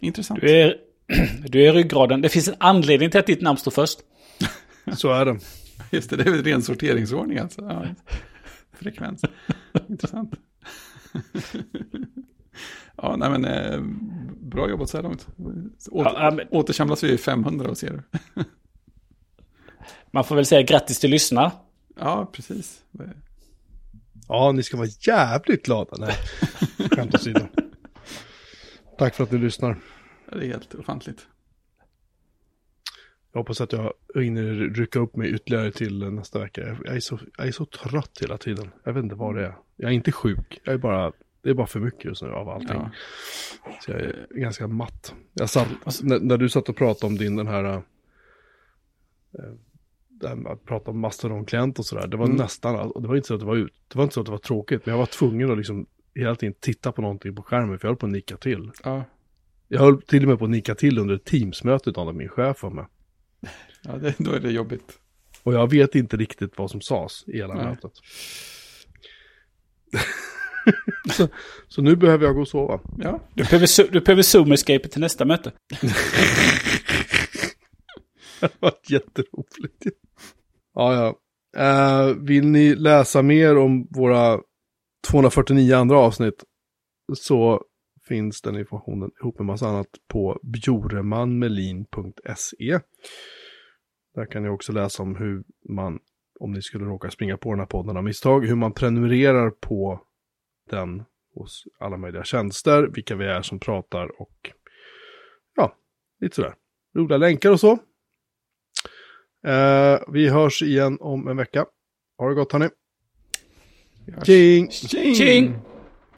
Intressant. Du är, du är ryggraden. Det finns en anledning till att ditt namn står först. Så är det. Just det, det är väl ren sorteringsordning alltså. Ja. Frekvens. Intressant. ja, nej men eh, bra jobbat så här långt. Åter, Ja, men- Återsamlas vi i 500 och ser du. Man får väl säga grattis till lyssnarna. Ja, precis. Ja, ni ska vara jävligt glada. Nej, skämt åsido. Tack för att ni lyssnar. Det är helt ofantligt. Jag hoppas att jag hinner rycka upp mig ytterligare till nästa vecka. Jag är, så, jag är så trött hela tiden. Jag vet inte vad det är. Jag är inte sjuk. Jag är bara, det är bara för mycket just nu av allting. Ja. Så jag är ganska matt. Jag satt, när, när du satt och pratade om din den här... äh, det här med att prata om Mastodon-klient och sådär. Det var Mm. nästan, det var inte så att det var ut. Det var inte så att det var tråkigt. Men jag var tvungen att liksom hela tiden titta på någonting på skärmen. För jag höll på att nicka till. Ja, Jag höll till och med på att nicka till under ett Teams-möte av min chef var med. ja det, då är det jobbigt. Och jag vet inte riktigt vad som sades i hela Nej. mötet. så, så nu behöver jag gå och sova. Ja, Du behöver, du behöver zoom-escape till nästa möte. Det var jätteroligt. Ja, ja. Eh, vill ni läsa mer om våra 249 andra avsnitt så finns den informationen ihop med massa annat på bjoremanmelin.se. Där kan ni också läsa om hur man, om ni skulle råka springa på den här podden av misstag, hur man prenumererar på den hos alla möjliga tjänster, vilka vi är som pratar och ja, lite sådär. Roliga länkar och så. Eh, vi hörs igen om en vecka. Ha det gott hörni. Tjing! Tjing! Tjing!